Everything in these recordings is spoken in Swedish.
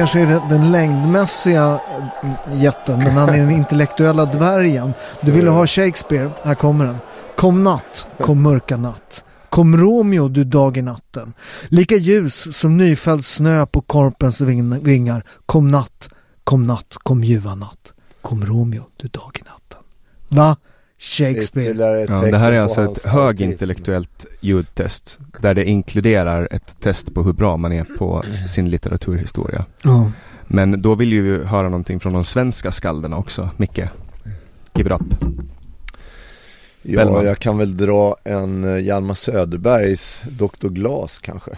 Kanske är den- den längdmässiga äh, jätten, men han är den intellektuella dvärgen. Du ville ha Shakespeare, här kommer den. Kom natt, kom mörka natt. Kom Romeo, du dag i natten. Lika ljus som nyfälld snö på korpens ving- vingar. Kom natt, kom natt, kom ljuva natt. Kom Romeo, du dag i natten. Va? Shakespeare. Ja, det här är alltså ett högintellektuellt ljudtest där det inkluderar ett test på hur bra man är på sin litteraturhistoria. Ja. Men då vill ju höra någonting från de svenska skalderna också, Micke. Give it up. Ja, Bellman. jag kan väl dra en eh, Hjalmar Söderbergs Dr. Glas kanske.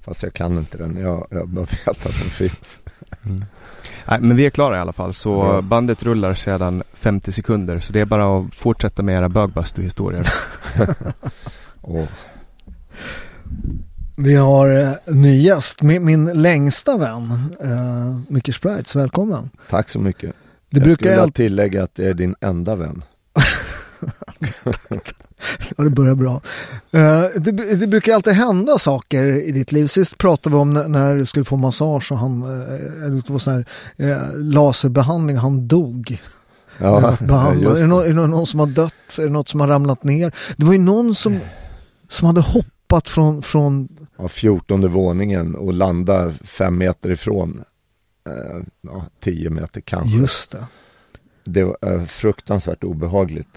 Fast jag kan inte den, jag, jag bara vet att den finns. Nej, men vi är klara i alla fall, så Ja. bandet rullar sedan 50 sekunder. Så det är bara att fortsätta med era bögbastu-historier. Och Vi har eh, en ny gäst, min, min längsta vän, uh, Micke Sprites. Välkommen. tack så mycket. Det jag brukar skulle jag tillägga att det är din enda vän. Ja, det börjar bra. Eh, det, det brukar alltid hända saker i ditt liv. Sist pratade vi om när, du skulle få massage och han, du skulle få sån här eh, laserbehandling han dog. Ja, Eh, behandlad. just är, det nå- det. är det någon som har dött? Är det något som har ramlat ner? Det var ju någon som, som hade hoppat från, från Ja, 14 våningen och landa fem meter ifrån. Ja, 10 meter kanske. just det. Det var fruktansvärt obehagligt.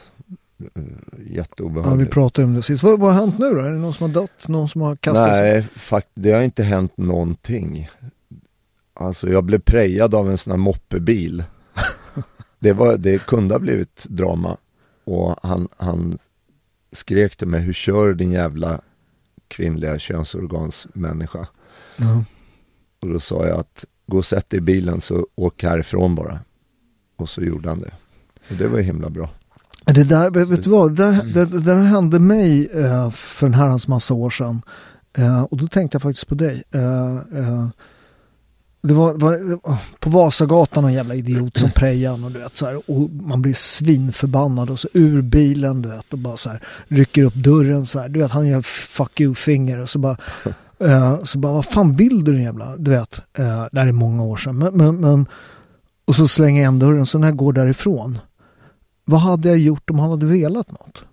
Eh, Ja, vi jätteobehagligt. pratade om det sist. Vad, vad har hänt nu då? Är det någon som har dött? Någon som har kastat sig? Nej, fakt det har inte hänt någonting. Alltså jag blev prejad av en sån här moppebil. det, var, det kunde ha blivit drama. Och han, han skrek till mig, hur kör din jävla kvinnliga könsorgansmänniska? Ja. Och då sa jag att gå och sätt dig i bilen så åk härifrån bara. Och så gjorde han det. Och det var ju himla bra. Det där, vet du vad, det, Mm. det, det där hände mig eh, för en herrans massa år sedan. Eh, och då tänkte jag faktiskt på dig. Eh, eh, det var, var på Vasagatan någon jävla idiot som prejade en och du vet så här. Och man blir svinförbannad och så ur bilen du vet och bara så här rycker upp dörren så här. Du vet han gör fuck you finger och så bara Eh, så bara, vad fan vill du din jävla, du vet, eh, det här är många år sedan. Men, men, men, och så slänger jag igen dörren, så när jag går därifrån. Vad hade jag gjort om han hade velat något?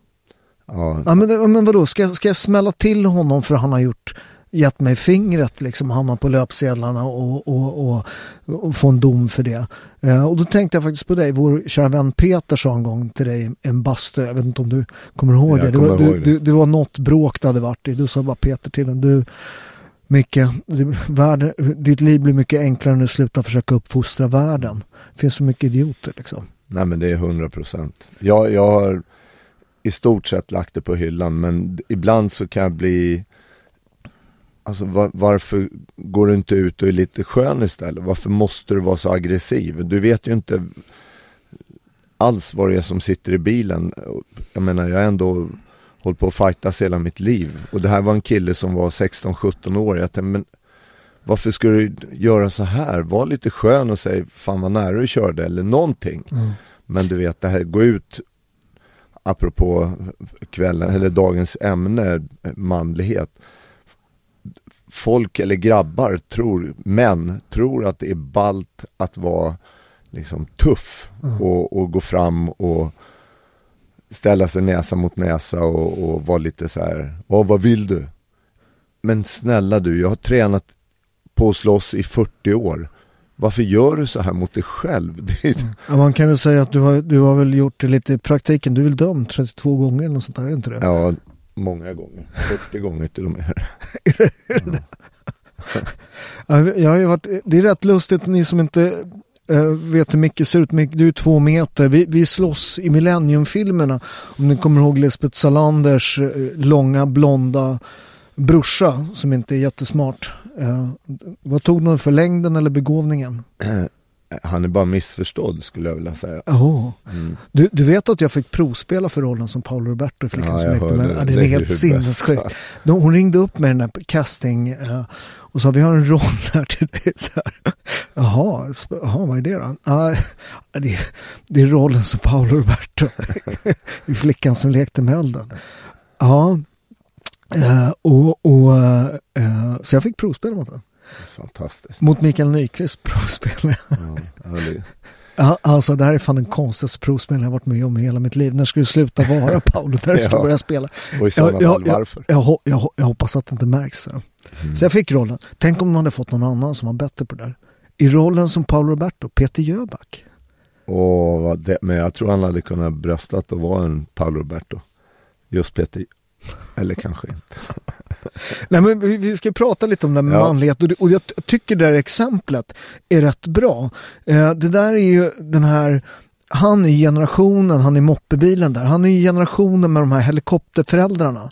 Ja, Ja, men, men vadå, ska, ska jag smälla till honom för han har gjort gett mig fingret liksom, hamnat på löpsedlarna och, och, och, och få en dom för det. Eh, och då tänkte jag faktiskt på dig, vår kära vän Peter sa en gång till dig en bastu, jag vet inte om du kommer ihåg Jag det. Det var, du, det. du, det var något bråk det hade varit i, du sa bara Peter till honom, du Micke, världen, ditt liv blir mycket enklare när du slutar försöka uppfostra världen. Det finns så mycket idioter liksom nej men det är 100 procent. Jag, jag har i stort sett lagt det på hyllan men ibland så kan jag bli Alltså var, varför går du inte ut och är lite skön istället? Varför måste du vara så aggressiv? Du vet ju inte alls vad det är som sitter i bilen. Jag menar jag har ändå hållit på att fightas hela mitt liv. Och det här var en kille som var 16-17 år. Jag tänkte, men varför ska du göra så här? Var lite skön och säg fan vad nära du körde eller någonting. Men du vet det här, gå ut apropå kvällen eller dagens ämne, manlighet. Folk eller grabbar tror, män tror att det är ballt att vara liksom tuff och, och gå fram och ställa sig näsa mot näsa och, och vara lite så här, ja vad vill du? Men snälla du, jag har tränat på att slåss i 40 år. Varför gör du så här mot dig själv? Det är, Ja, man kan väl säga att du har, du har väl gjort det lite i praktiken. Du är väl dömd 32 gånger eller något sånt där, är det inte det? Ja, många gånger. 40 gånger till och med. Ja, jag har ju varit, det är rätt lustigt, ni som inte eh, vet hur Micke ser ut. Micke, du är två meter. Vi, vi slåss i Millennium-filmerna. Om ni kommer ihåg Lisbeth Salanders eh, långa blonda brorsa som inte är jättesmart. Eh, vad tog de för längden eller begåvningen? Han är bara missförstådd skulle jag vilja säga. Oh. Mm. Du, du vet att jag fick provspela för rollen som Paolo Roberto i Flickan Ja, som lekte med. det. det är helt sinnessjukt. Hon ringde upp med den där casting eh, och sa vi har en roll här till dig. Så här. Jaha, jaha, vad är det då? Ja, det, det är rollen som Paolo Roberto i Flickan som lekte med elden. Ja, eh, och, och, eh, så jag fick provspela mot den. Fantastiskt. Mot Mikael Nyqvist provspelade jag. Ja, ja, det- Ja, Alltså det här är fan den konstigaste provspelningen jag varit med om i hela mitt liv. När ska du sluta vara Paolo? När du ska Ja. börja spela? Och i sådana jag, fall varför? jag, jag, jag hoppas att det inte märks. Så. Mm. så jag fick rollen. Tänk om man hade fått någon annan som var bättre på det där. I rollen som Paolo Roberto, Peter Jöback. Och vad det, men jag tror han hade kunnat bröstat och vara en Paolo Roberto. Just Peter. Eller kanske inte. Nej men vi, ska prata lite om det här med Ja. manlighet och, jag tycker det här exemplet är rätt bra. Eh, det där är ju den här han är generationen, han är moppebilen där, han är generationen med de här helikopterföräldrarna.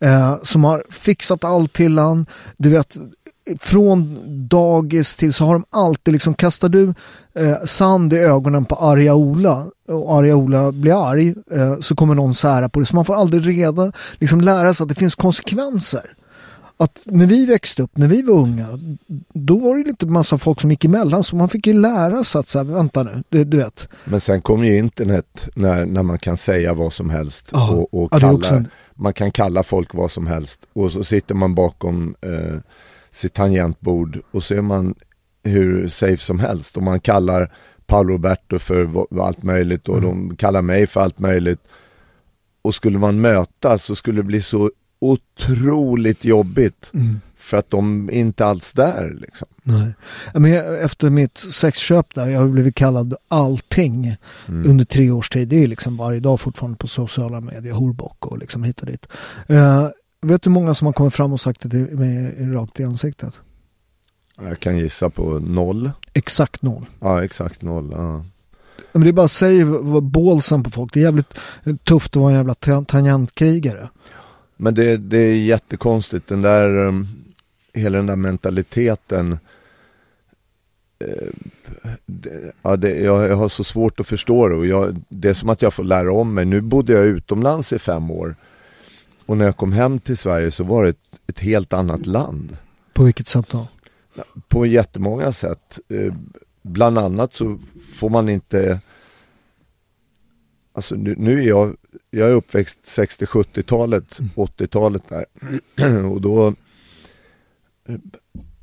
Eh, som har fixat allt till han. Du vet, från dagis till så har de alltid liksom, kastar du eh, sand i ögonen på arga Ola och arga Ola blir arg eh, så kommer någon sära på det. Så man får aldrig reda, liksom lära sig att det finns konsekvenser. Att när vi växte upp, när vi var unga, då var det lite massa folk som gick emellan så man fick ju lära sig att så här, vänta nu, du, du vet. Men sen kom ju internet när, när man kan säga vad som helst. Ja. Och, och Ja, det kalla, en- Man kan kalla folk vad som helst. Och så sitter man bakom eh, sitt tangentbord och så är man hur safe som helst. Och man kallar Paolo Roberto för allt möjligt och de kallar mig för allt möjligt. Och skulle man mötas så skulle det bli så otroligt jobbigt. För att de är inte alls där liksom. Nej. Men jag, efter mitt sexköp där, jag har blivit kallad allting under tre års tid. Det är liksom varje dag fortfarande på sociala medier, horbock och liksom hit och dit. Eh, vet du hur många som har kommit fram och sagt det till mig rakt i ansiktet? Jag kan gissa på noll. Exakt noll. Ja, exakt noll. Ja. Men det är bara vad bålsen på folk. Det är jävligt tufft att vara en jävla ta- tangentkrigare. Men det, det är jättekonstigt, den där, um, hela den där mentaliteten. Eh, ja, det, jag, jag har så svårt att förstå det och jag, det är som att jag får lära om mig. Nu bodde jag utomlands i fem år och när jag kom hem till Sverige så var det ett, ett helt annat land. På vilket sätt då? På jättemånga sätt. Eh, bland annat så får man inte Alltså nu, nu är jag, jag är uppväxt 60-70-talet, 80-talet där. Och då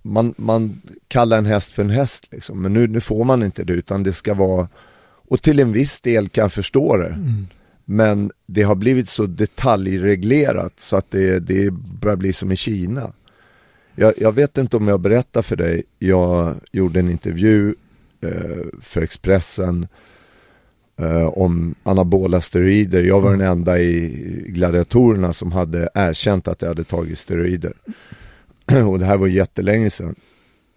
man, man kallar en häst för en häst liksom. Men nu, nu får man inte det utan det ska vara, och till en viss del kan jag förstå det. Mm. Men det har blivit så detaljreglerat så att det, det börjar bli som i Kina. Jag, jag vet inte om jag berättar för dig, jag gjorde en intervju eh, för Expressen eh, om anabola steroider. Jag var den enda i gladiatorerna som hade erkänt att jag hade tagit steroider. Och det här var jättelänge sedan.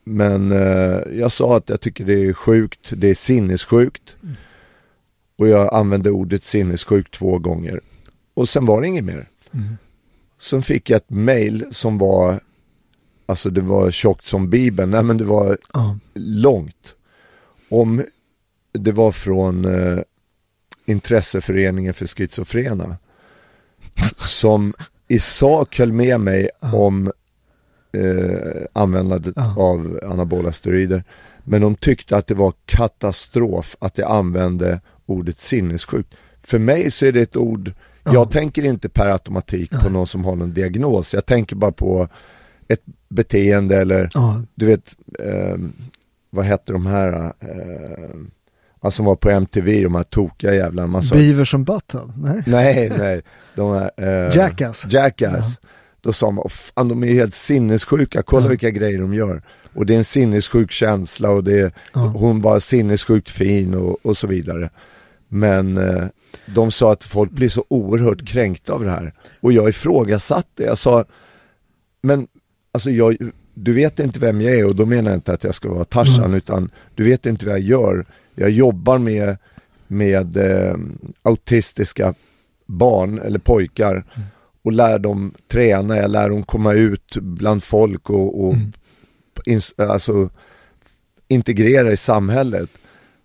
Men eh, jag sa att jag tycker det är sjukt, det är sinnessjukt. Och jag använde ordet sinnessjukt två gånger. Och sen var det inget mer. Sen fick jag ett mail som var, alltså det var tjockt som bibeln, nej men det var Ja. långt. Om, det var från eh, intresseföreningen för schizofrena. som i sak höll med mig om eh, användandet Ja. av anabola steroider. Men de tyckte att det var katastrof att jag använde ordet sinnessjukt. För mig så är det ett ord, jag tänker inte per automatik på någon som har någon diagnos. Jag tänker bara på ett beteende eller Ja. du vet, eh, vad hette de här, eh, alltså som var på MTV, de här tokiga jävlarna. Beavers and Button? Nej. nej, nej, de här, eh, Jackass. Jackass. Då sa man, "Åh, fan de är helt sinnessjuka, kolla Ja. vilka grejer de gör. Och det är en sinnessjuk känsla och det, Ja. hon var sinnessjukt fin och, och så vidare. Men eh, de sa att folk blir så oerhört kränkta av det här. Och jag ifrågasatte, jag sa, men alltså jag, du vet inte vem jag är och då menar jag inte att jag ska vara Tarzan utan du vet inte vad jag gör. Jag jobbar med, med eh, autistiska barn eller pojkar och lär dem träna, jag lär dem komma ut bland folk och, och ins- alltså, integrera i samhället.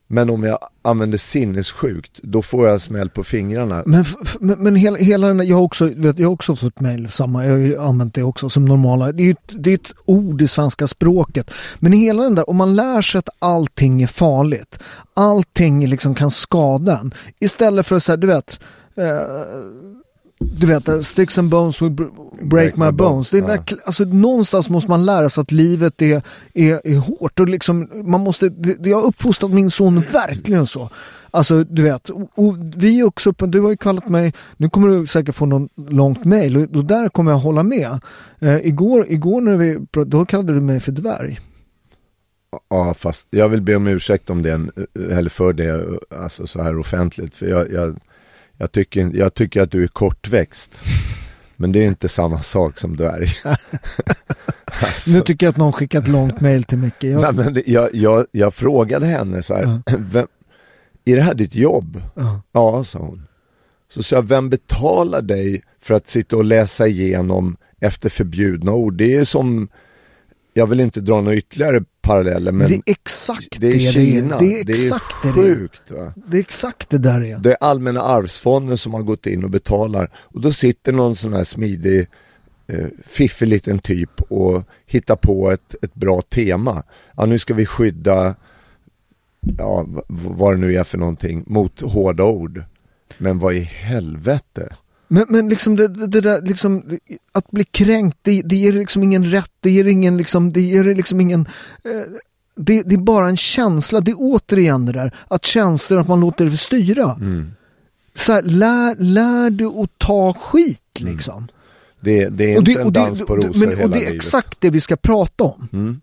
Men om jag använder sinnessjukt, då får jag smäll på fingrarna. Men, men, men hela, hela den där, jag har också, vet, jag har också fått mejl, samma, jag har ju använt det också som normala. Det är ju ett, det är ett ord i svenska språket. Men hela den där, om man lär sig att allting är farligt, allting liksom kan skada en. Istället för att säga, du vet, eh, du vet, eh, sticks and bones will br- break, my, bones. Det är där, Ja. kl- alltså, någonstans måste man lära sig att livet är, är, är hårt och liksom, man måste, det, jag har uppfostrat min son verkligen så. Alltså du vet, och, vi är också uppe, du har ju kallat mig, nu kommer du säkert få någon långt mail och, och där kommer jag hålla med. Eh, igår, igår när vi, då kallade du mig för dvärg. Ja, fast jag vill be om ursäkt om det, eller för det, alltså så här offentligt. För jag, jag, jag, tycker, jag tycker att du är kortväxt. Men det är inte samma sak som dvärg. alltså, Nu tycker jag att någon skickat långt mail till Micke. Jag, nej, men jag, jag, jag frågade henne så här, vem, är det här ditt jobb? ja. Ja, sa hon. Så sa jag, vem betalar dig för att sitta och läsa igenom efter förbjudna ord? Det är som, jag vill inte dra några ytterligare paralleller, men det är exakt det är Kina. det är. Det är exakt det, det är. sjukt. Va? Det är exakt det där är. Det är Allmänna arvsfonden som har gått in och betalar och då sitter någon sån här smidig eh, fiffig liten typ och hittar på ett, ett bra tema. Ja, nu ska vi skydda, ja, vad det nu är för någonting, mot hårda ord. Men vad i helvete? Men, men liksom det, det, det där, liksom, att bli kränkt, det, det ger liksom ingen rätt, det ger ingen, liksom, det ger liksom ingen, eh, det, det är bara en känsla, det är återigen det där, att känslor, att man låter det styra. Så här, lär, lär du att ta skit liksom. Det, det är Och inte en dans på och- rosor men, hela och det är livet. exakt det vi ska prata om. Mm.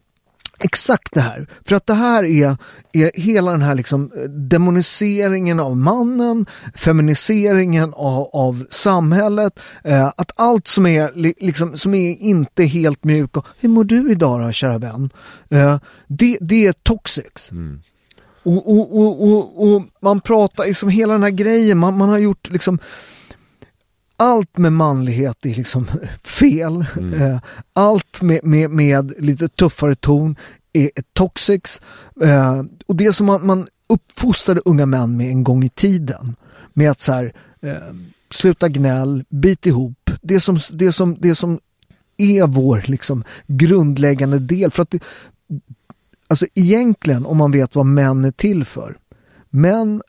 Exakt det här. För att det här är, är hela den här liksom eh, demoniseringen av mannen, feminiseringen av, av samhället, eh, att allt som är, li, liksom, som är inte helt mjuk och hur mår du idag då kära vän? Eh, det, det är toxic. Och, och, och, och, och man pratar liksom hela den här grejen, man, man har gjort liksom allt med manlighet är liksom fel. Eh, Allt med, med, med lite tuffare ton är är toxic. Eh, Och det som man, man uppfostrade unga män med en gång i tiden. Med att så här, eh, sluta gnäll, bit ihop. Det som, det som, det som är vår liksom grundläggande del. För att det, alltså egentligen om man vet vad män är till för. Män,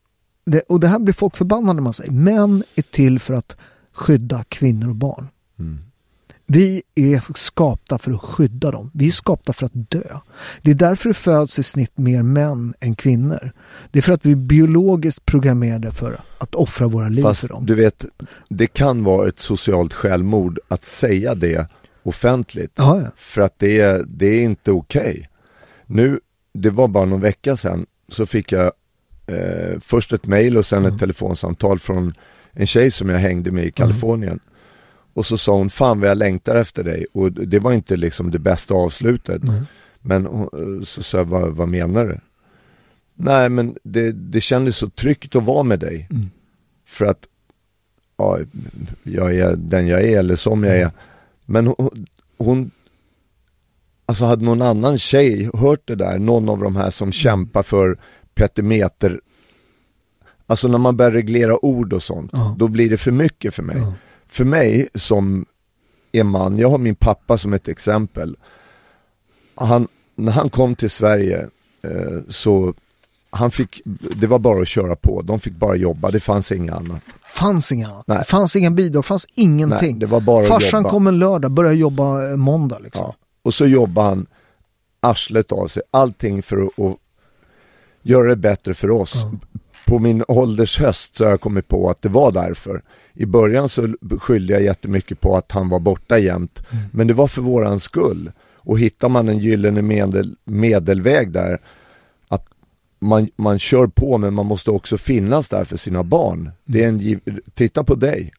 det, och det här blir folk förbannade när man säger, män är till för att skydda kvinnor och barn. Vi är skapta för att skydda dem. Vi är skapta för att dö. Det är därför det föds i snitt mer män än kvinnor. Det är för att vi är biologiskt programmerade för att offra våra liv Fast för dem. du vet, det kan vara ett socialt självmord att säga det offentligt. Ja, ja. För att det är, det är inte okej. Nu, det var bara någon vecka sedan, så fick jag eh, först ett mail och sen ett telefonsamtal från en tjej som jag hängde med i Kalifornien. Och så sa hon, fan vad jag längtar efter dig. Och det var inte liksom det bästa avslutet. Men hon- så sa jag, vad, vad menar du? Nej men det, det kändes så tryggt att vara med dig. För att, ja, jag är den jag är eller som jag är. Men hon, hon Alltså hade någon annan tjej hört det där, någon av de här som kämpar för petimeter Alltså när man börjar reglera ord och sånt, Ja. då blir det för mycket för mig. För mig som är man, jag har min pappa som ett exempel. Han, när han kom till Sverige eh, så han fick, det var bara att köra på, de fick bara jobba, det fanns inget annat. fanns inga annat. Nej. Fanns inga bidrag, fanns ingenting. Nej, det var bara Farsan jobba. kom en lördag, började jobba eh, måndag liksom. Ja. Och så jobbar han arslet av sig, allting för att, att göra det bättre för oss. På min ålders höst så har jag kommit på att det var därför. I början så skyllde jag jättemycket på att han var borta jämt, men det var för våran skull. Och hittar man en gyllene medel, medelväg där, att man, man kör på men man måste också finnas där för sina barn. Det är en, titta på dig.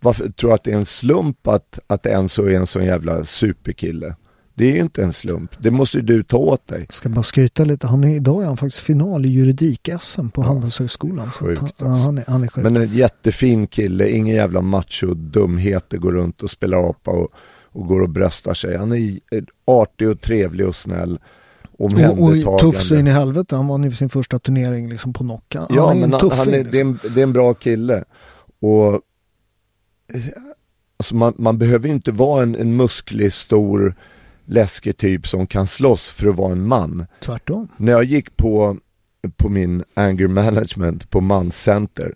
Varför tror du att det är en slump att, att Enzo är en sån jävla superkille? Det är ju inte en slump. Det måste ju du ta åt dig. Ska bara skryta lite. Han är, idag är han faktiskt final i juridik-SM på Handelshögskolan. Så att Sjukt han, ja, alltså. han, är, han är sjuk. Men en jättefin kille, ingen jävla macho dumheter går runt och spelar apa och, och går och bröstar sig. Han är artig och trevlig och snäll. och, och tuff så in i helvete. Han vann ju sin första turnering liksom på. Ja, han är men en tuffing. han är, det, är liksom. en, det är en bra kille. Och eh, alltså man, man behöver ju inte vara en, en musklig, stor, läskig typ som kan slåss för att vara en man. Tvärtom. När jag gick på, på min anger management på manscenter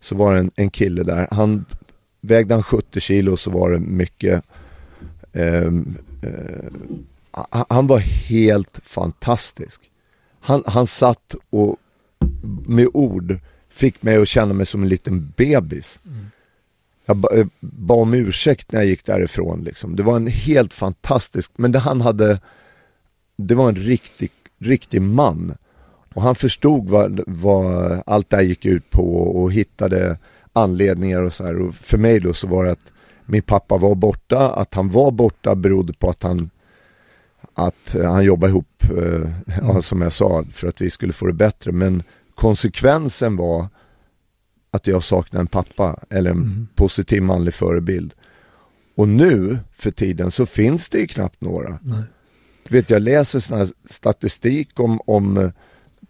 så var det en, en kille där. Han vägde han 70 kilo så var det mycket ehm, eh, han- han var helt fantastisk. Han, han satt och med ord fick mig att känna mig som en liten bebis. Jag eh, bad om ursäkt när jag gick därifrån liksom. Det var en helt fantastisk, men det han hade, det var en riktig, riktig man. Och han förstod vad, vad allt det här gick ut på och hittade anledningar och så här. Och för mig då så var det att min pappa var borta, att han var borta berodde på att han att eh, han jobbade ihop, eh, som jag sa, för att vi skulle få det bättre. Men konsekvensen var att jag saknar en pappa eller en positiv manlig förebild. Och nu för tiden så finns det ju knappt några. Du vet, jag läser sån här statistik om, om eh,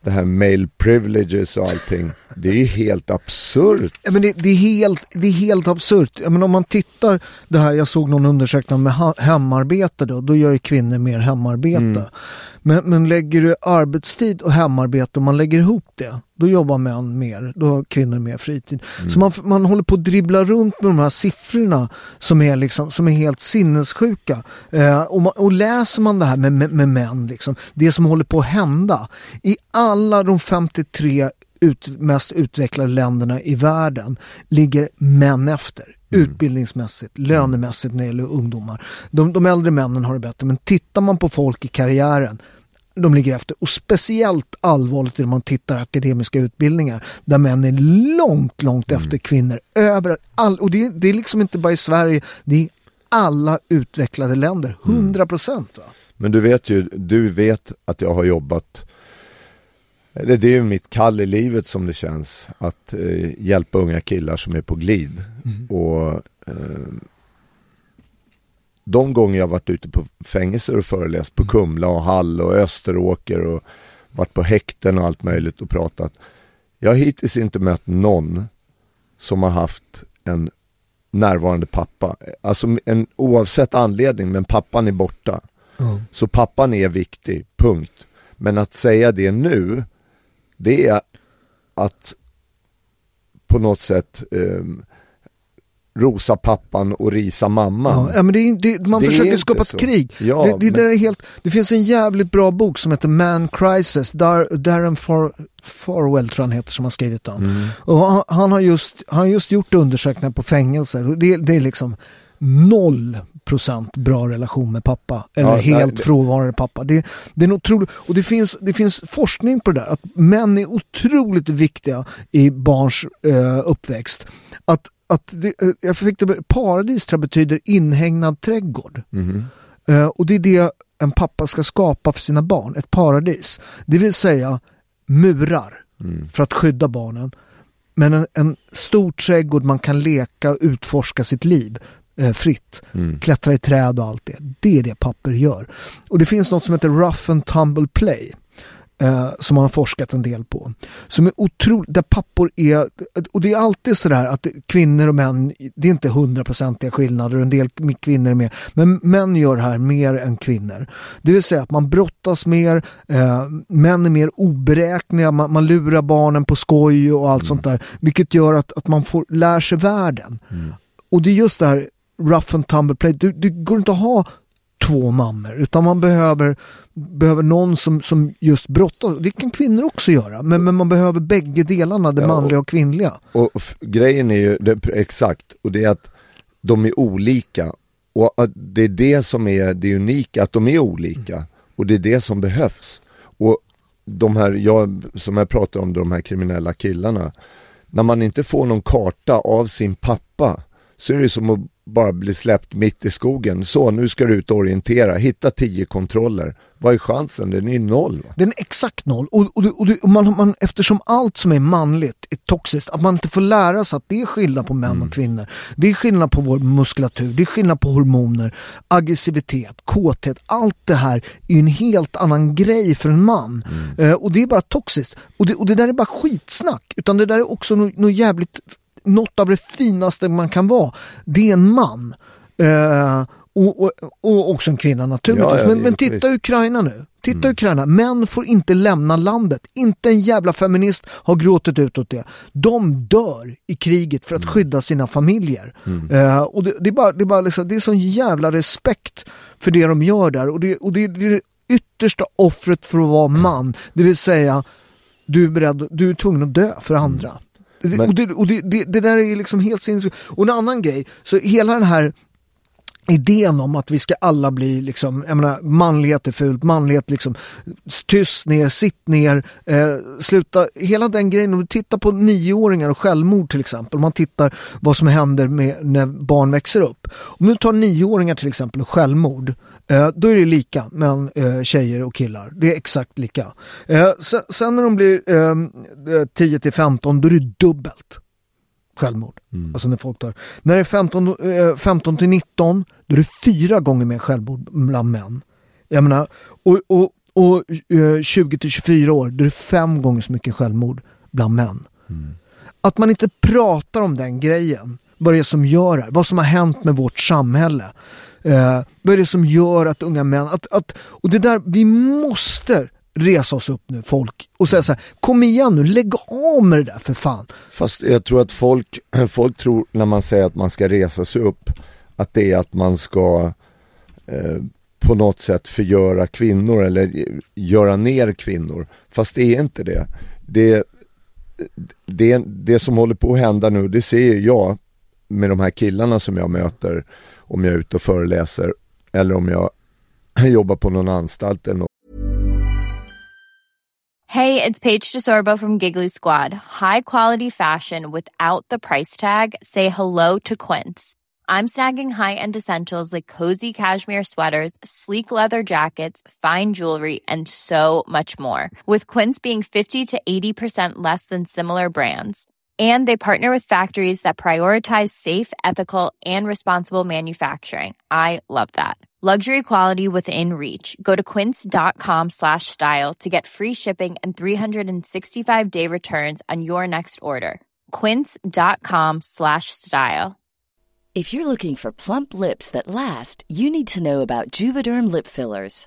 det här male privileges och allting. Det är ju helt absurt. Ja, men det, det, är helt, det är helt absurt. Ja, men om man tittar det här, jag såg någon undersökning med hemarbete då, då gör ju kvinnor mer hemarbete. Men, men lägger du arbetstid och hemarbete och man lägger ihop det, då jobbar män mer, då har kvinnor mer fritid. Så man, man håller på att dribbla runt med de här siffrorna som är, liksom, som är helt sinnessjuka. Eh, och, man, och läser man det här med, med, med män, liksom, det som håller på att hända i alla de 53 ut, mest utvecklade länderna i världen ligger män efter. Utbildningsmässigt, lönemässigt när det gäller ungdomar. De, de äldre männen har det bättre men tittar man på folk i karriären de ligger efter. Och speciellt allvarligt är det man tittar akademiska utbildningar där män är långt, långt efter kvinnor. Över all, och det, det är liksom inte bara i Sverige, det är alla utvecklade länder. 100 procent. va? Men du vet ju, du vet att jag har jobbat eller det är ju mitt kall i livet som det känns att eh, hjälpa unga killar som är på glid. Och eh, de gånger jag varit ute på fängelser och föreläst på Kumla och Hall och Österåker och varit på häkten och allt möjligt och pratat. Jag har hittills inte mött någon som har haft en närvarande pappa. Alltså en, oavsett anledning, men pappan är borta. Så pappan är viktig, punkt. Men att säga det nu, det är att på något sätt ehm, rosa pappan och risa mamman. Ja, men det, är- det, man Det försöker skapa så. ett krig. Ja, det, det, men- där är helt, det finns en jävligt bra bok som heter Man Crisis. Dar, Darren Far, Farwell tror han heter som har skrivit den. Mm. Och han, han, har just, han har just gjort undersökningar på fängelser. Och det, det är liksom noll procent bra relation med pappa. Eller Ja, nej, helt det- frånvarande pappa. Det, det är en otroligt, och det finns, det finns forskning på det där. Att män är otroligt viktiga i barns eh, uppväxt. Att, att det, eh, jag fick det, paradis tror jag betyder inhägnad trädgård. Mhm. Eh, och det är det en pappa ska skapa för sina barn, ett paradis. Det vill säga murar Mm. för att skydda barnen. Men en, en stor trädgård man kan leka och utforska sitt liv eh, fritt. Mm. Klättra i träd och allt det. Det är det papper gör. Och det finns något som heter rough and tumble play. Eh, som man har forskat en del på. Som är otroligt, där pappor är, och det är alltid sådär att kvinnor och män, det är inte hundraprocentiga skillnader och en del kvinnor är med. Men män gör det här mer än kvinnor. Det vill säga att man brottas mer, eh, män är mer oberäkneliga, man, man lurar barnen på skoj och allt sånt där. Vilket gör att, att man får lär sig världen. Och det är just det här rough and tumble play. Du, det går inte att ha två mammor utan man behöver, behöver någon som, som just brottas. Det kan kvinnor också göra men, men man behöver bägge delarna, det Ja, och- manliga och kvinnliga. Och f- grejen är ju, det, exakt, och det är att de är olika. Och det är det som är det unika, att de är olika. Och det är det som behövs. Och de här, jag, som jag pratar om, de här kriminella killarna. När man inte får någon karta av sin pappa så är det som att bara bli släppt mitt i skogen. Så, nu ska du ut och orientera, hitta tio kontroller. Vad är chansen? Den är noll. Va? Den är exakt noll. Och, och, och, och man, man, eftersom allt som är manligt är toxiskt, att man inte får lära sig att det är skillnad på män och kvinnor. Det är skillnad på vår muskulatur, det är skillnad på hormoner, aggressivitet, kåthet. Allt det här är en helt annan grej för en man. Eh, och det är bara toxiskt. Och det, och det där är bara skitsnack. Utan det där är också något, något jävligt, något av det finaste man kan vara. Det är en man. Eh, och, och, och också en kvinna naturligtvis. Ja, ja, men, men titta Ukraina nu. Titta Ukraina. Män får inte lämna landet. Inte en jävla feminist har gråtit utåt det. De dör i kriget för att skydda sina familjer. Eh, och det, det är bara, det är bara liksom, det är sån jävla respekt för det de gör där. Och det, och det, det är det yttersta offret för att vara man. Det vill säga, du är beredd, du är tvungen att dö för andra. Men- och det, och det, det, det där är liksom helt sinnessjukt. Och en annan grej, så hela den här idén om att vi ska alla bli liksom, jag menar manlighet är fult, manlighet liksom, tyst ner, sitt ner, eh, sluta, hela den grejen, om du tittar på nioåringar och självmord till exempel, om man tittar vad som händer med när barn växer upp. Om du tar nioåringar till exempel och självmord, då är det lika mellan eh, tjejer och killar, det är exakt lika. Eh, sen, när de blir eh, 10 till 15, då är det dubbelt självmord. Alltså när folk tar. När det är 15, eh, 15 till 19, då är det fyra gånger mer självmord bland män. Jag menar, och, och, och eh, 20 till 24 år, då är det fem gånger så mycket självmord bland män. Att man inte pratar om den grejen, vad det är som gör det vad som har hänt med vårt samhälle. Eh, vad är det som gör att unga män, att, att, och det där, vi måste resa oss upp nu folk och säga så här, kom igen nu, lägg av med det där för fan. Fast jag tror att folk, folk tror när man säger att man ska resa sig upp att det är att man ska eh, på något sätt förgöra kvinnor eller göra ner kvinnor. Fast det är inte det. Det, det, det som håller på att hända nu, det ser ju jag med de här killarna som jag möter om jag är ute och föreläser eller om jag jobbar på någon anstalt eller något. Hey, it's Paige DeSorbo from Giggly Squad. High quality fashion without the price tag. Say hello to Quince. I'm snagging high-end essentials like cozy cashmere sweaters, sleek leather jackets, fine jewelry, and so much more. With Quince being 50 to 80% less than similar brands. And they partner with factories that prioritize safe, ethical, and responsible manufacturing. I love that. Luxury quality within reach. Go to quince.com slash style to get free shipping and 365 day returns on your next order. Quince.com slash style. If you're looking for plump lips that last, you need to know about Juvederm lip fillers.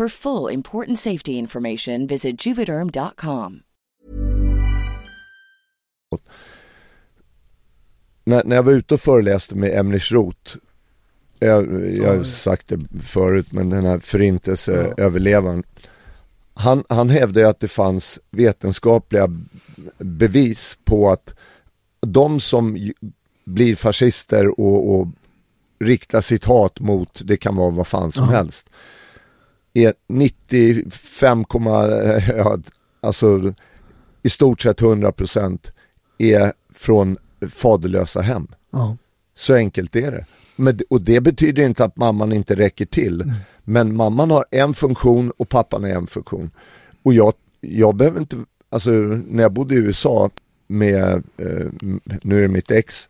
For full important safety information, visit juvederm.com. När, när jag var ute och föreläste med Emlich Roth, jag, jag har sagt det förut, men den här förintelseöverlevaren. Han, han hävdade att det fanns vetenskapliga bevis på att de som blir fascister och, och riktar sitt hat mot, det kan vara vad fan som helst, är 95, ja, alltså i stort sett 100% är från faderlösa hem. Ja. Så enkelt är det. Men, och det betyder inte att mamman inte räcker till. Men mamman har en funktion och pappan har en funktion. Och jag, jag behöver inte, alltså när jag bodde i USA med, eh, nu är det mitt ex,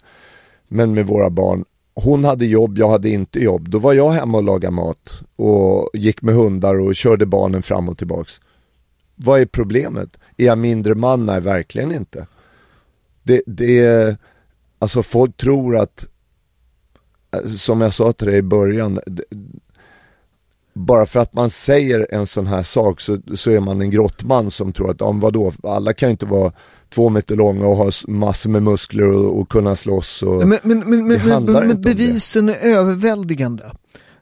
men med våra barn. Hon hade jobb, jag hade inte jobb. Då var jag hemma och lagade mat och gick med hundar och körde barnen fram och tillbaks. Vad är problemet? Är jag mindre man? Nej, verkligen inte. Det, det är, alltså folk tror att, eh, som jag sa till dig i början, det, bara för att man säger en sån här sak så, så är man en grottman som tror att, om vadå, alla kan ju inte vara två meter långa och ha massor med muskler och, och kunna slåss och... Men, men, men, men, men, bevisen är överväldigande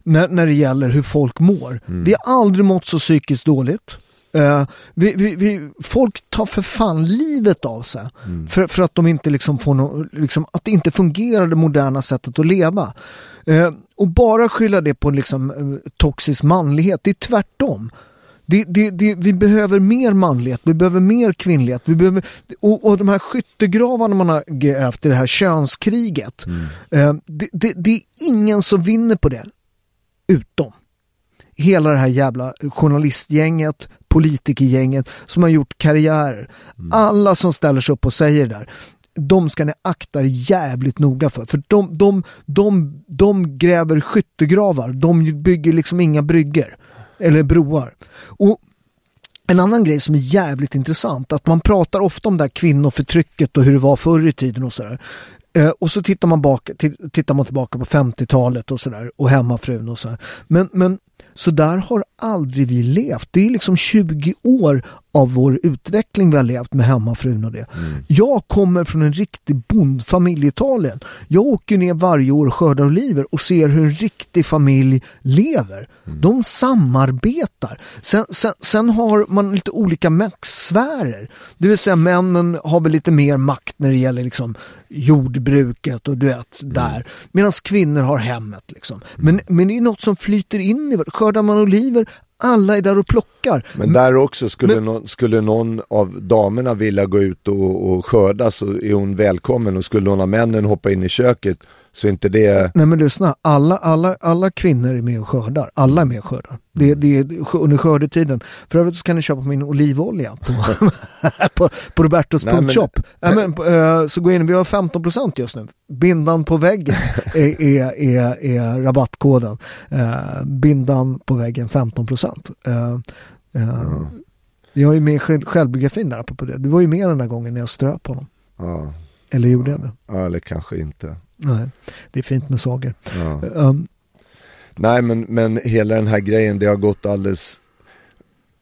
när, när det gäller hur folk mår. Mm. Vi har aldrig mått så psykiskt dåligt. Eh, vi, vi, vi, folk tar för fan livet av sig Mm. för, för att de inte liksom får no, liksom, att det inte fungerar det moderna sättet att leva. Eh, och bara skylla det på liksom, eh, toxisk manlighet, det är tvärtom. Det, det, det, vi behöver mer manlighet, vi behöver mer kvinnlighet. Vi behöver, och, och de här skyttegravarna man har grävt i det här könskriget. Eh, det, det, är ingen som vinner på det. Utom hela det här jävla journalistgänget, politikergänget som har gjort karriärer. Alla som ställer sig upp och säger det där. De ska ni akta er jävligt noga för. För de, de, de, de gräver skyttegravar. De bygger liksom inga brygger. Eller broar. Och en annan grej som är jävligt intressant, att man pratar ofta om det här kvinnoförtrycket och hur det var förr i tiden och sådär. Eh, och så tittar man, bak, tittar man tillbaka på 50-talet och sådär och hemmafrun och sådär. Men, men så där har aldrig vi levt. Det är liksom 20 år av vår utveckling vi har levt med hemmafrun och det. Jag kommer från en riktig bondfamilj i Italien. Jag åker ner varje år och skördar oliver och ser hur en riktig familj lever. De samarbetar. Sen, sen, sen har man lite olika maktsfärer. Det vill säga männen har väl lite mer makt när det gäller liksom jordbruket och du vet där. Medan kvinnor har hemmet liksom. Men, men det är något som flyter in i var- Skördar man oliver, alla är där och plockar. Men där också, skulle, Men- någon, skulle någon av damerna vilja gå ut och, och skörda så är hon välkommen och skulle någon av männen hoppa in i köket så inte det... Nej men lyssna, alla, alla, alla kvinnor är med och skördar. Alla är med och skördar. Det, det är under skördetiden. För övrigt så kan ni köpa min olivolja på, på, på Robertos Nej, men- punktshop. Nej, men, eh, så gå in, vi har 15% just nu. Bindan på väggen är, är, är, är rabattkoden. Eh, bindan på väggen 15%. Uh, uh, Jag är med i själv, självbiografin där apropå det. Du var ju med den där gången när jag ströp honom. Ja, Eller gjorde jag det? ja, eller kanske inte. Nej, det är fint med sagor. Ja. Um, Nej men, men hela den här grejen, det har gått alldeles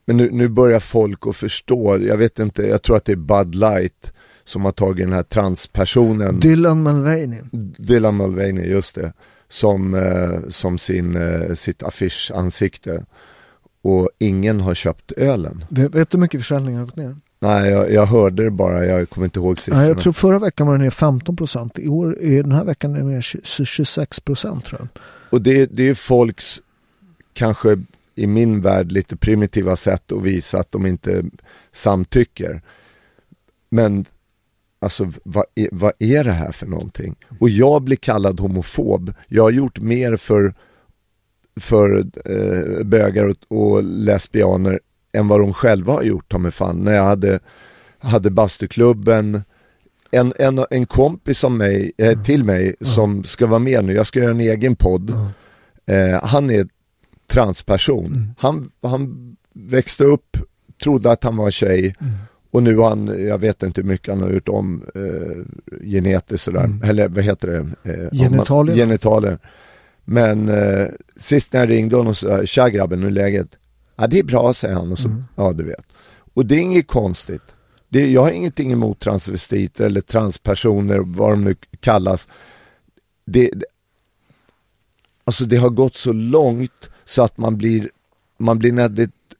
Men nu, nu börjar folk att förstå, jag vet inte, jag tror att det är Bud Light som har tagit den här transpersonen Dylan Mulvaney. Dylan Mulvaney, just det Som, eh, som sin, eh, sitt affischansikte och ingen har köpt ölen. Vet vet du hur mycket försäljningen har gått ner? Nej, jag, jag hörde det bara, jag kommer inte ihåg siffrorna. Ja, jag tror förra veckan var den ner 15 procent. I år, i den här veckan är den ner 20 26 procent tror jag. Och det, det är folks, kanske i min värld, lite primitiva sätt att visa att de inte samtycker. Men alltså vad är, vad är det här för någonting? Och jag blir kallad homofob. Jag har gjort mer för, för eh, bögar och, och lesbianer än vad de själva har gjort, ta mig fan. När jag hade, hade bastuklubben, en, en, en kompis som mig, eh, till mig som ska vara med nu, jag ska göra en egen podd. Eh, han är transperson. Han, han växte upp, trodde att han var tjej och nu har han, jag vet inte hur mycket han har gjort om eh, genetiskt sådär, eller vad heter det? Eh, Genitalier. Genitalier. Men eh, sist när jag ringde honom så sa tja grabben, hur är läget? Ja det är bra säger han och så, ja du vet. Och det är inget konstigt. Det, jag har ingenting emot transvestiter eller transpersoner, vad de nu kallas. Det, det, alltså det har gått så långt så att man blir, man blir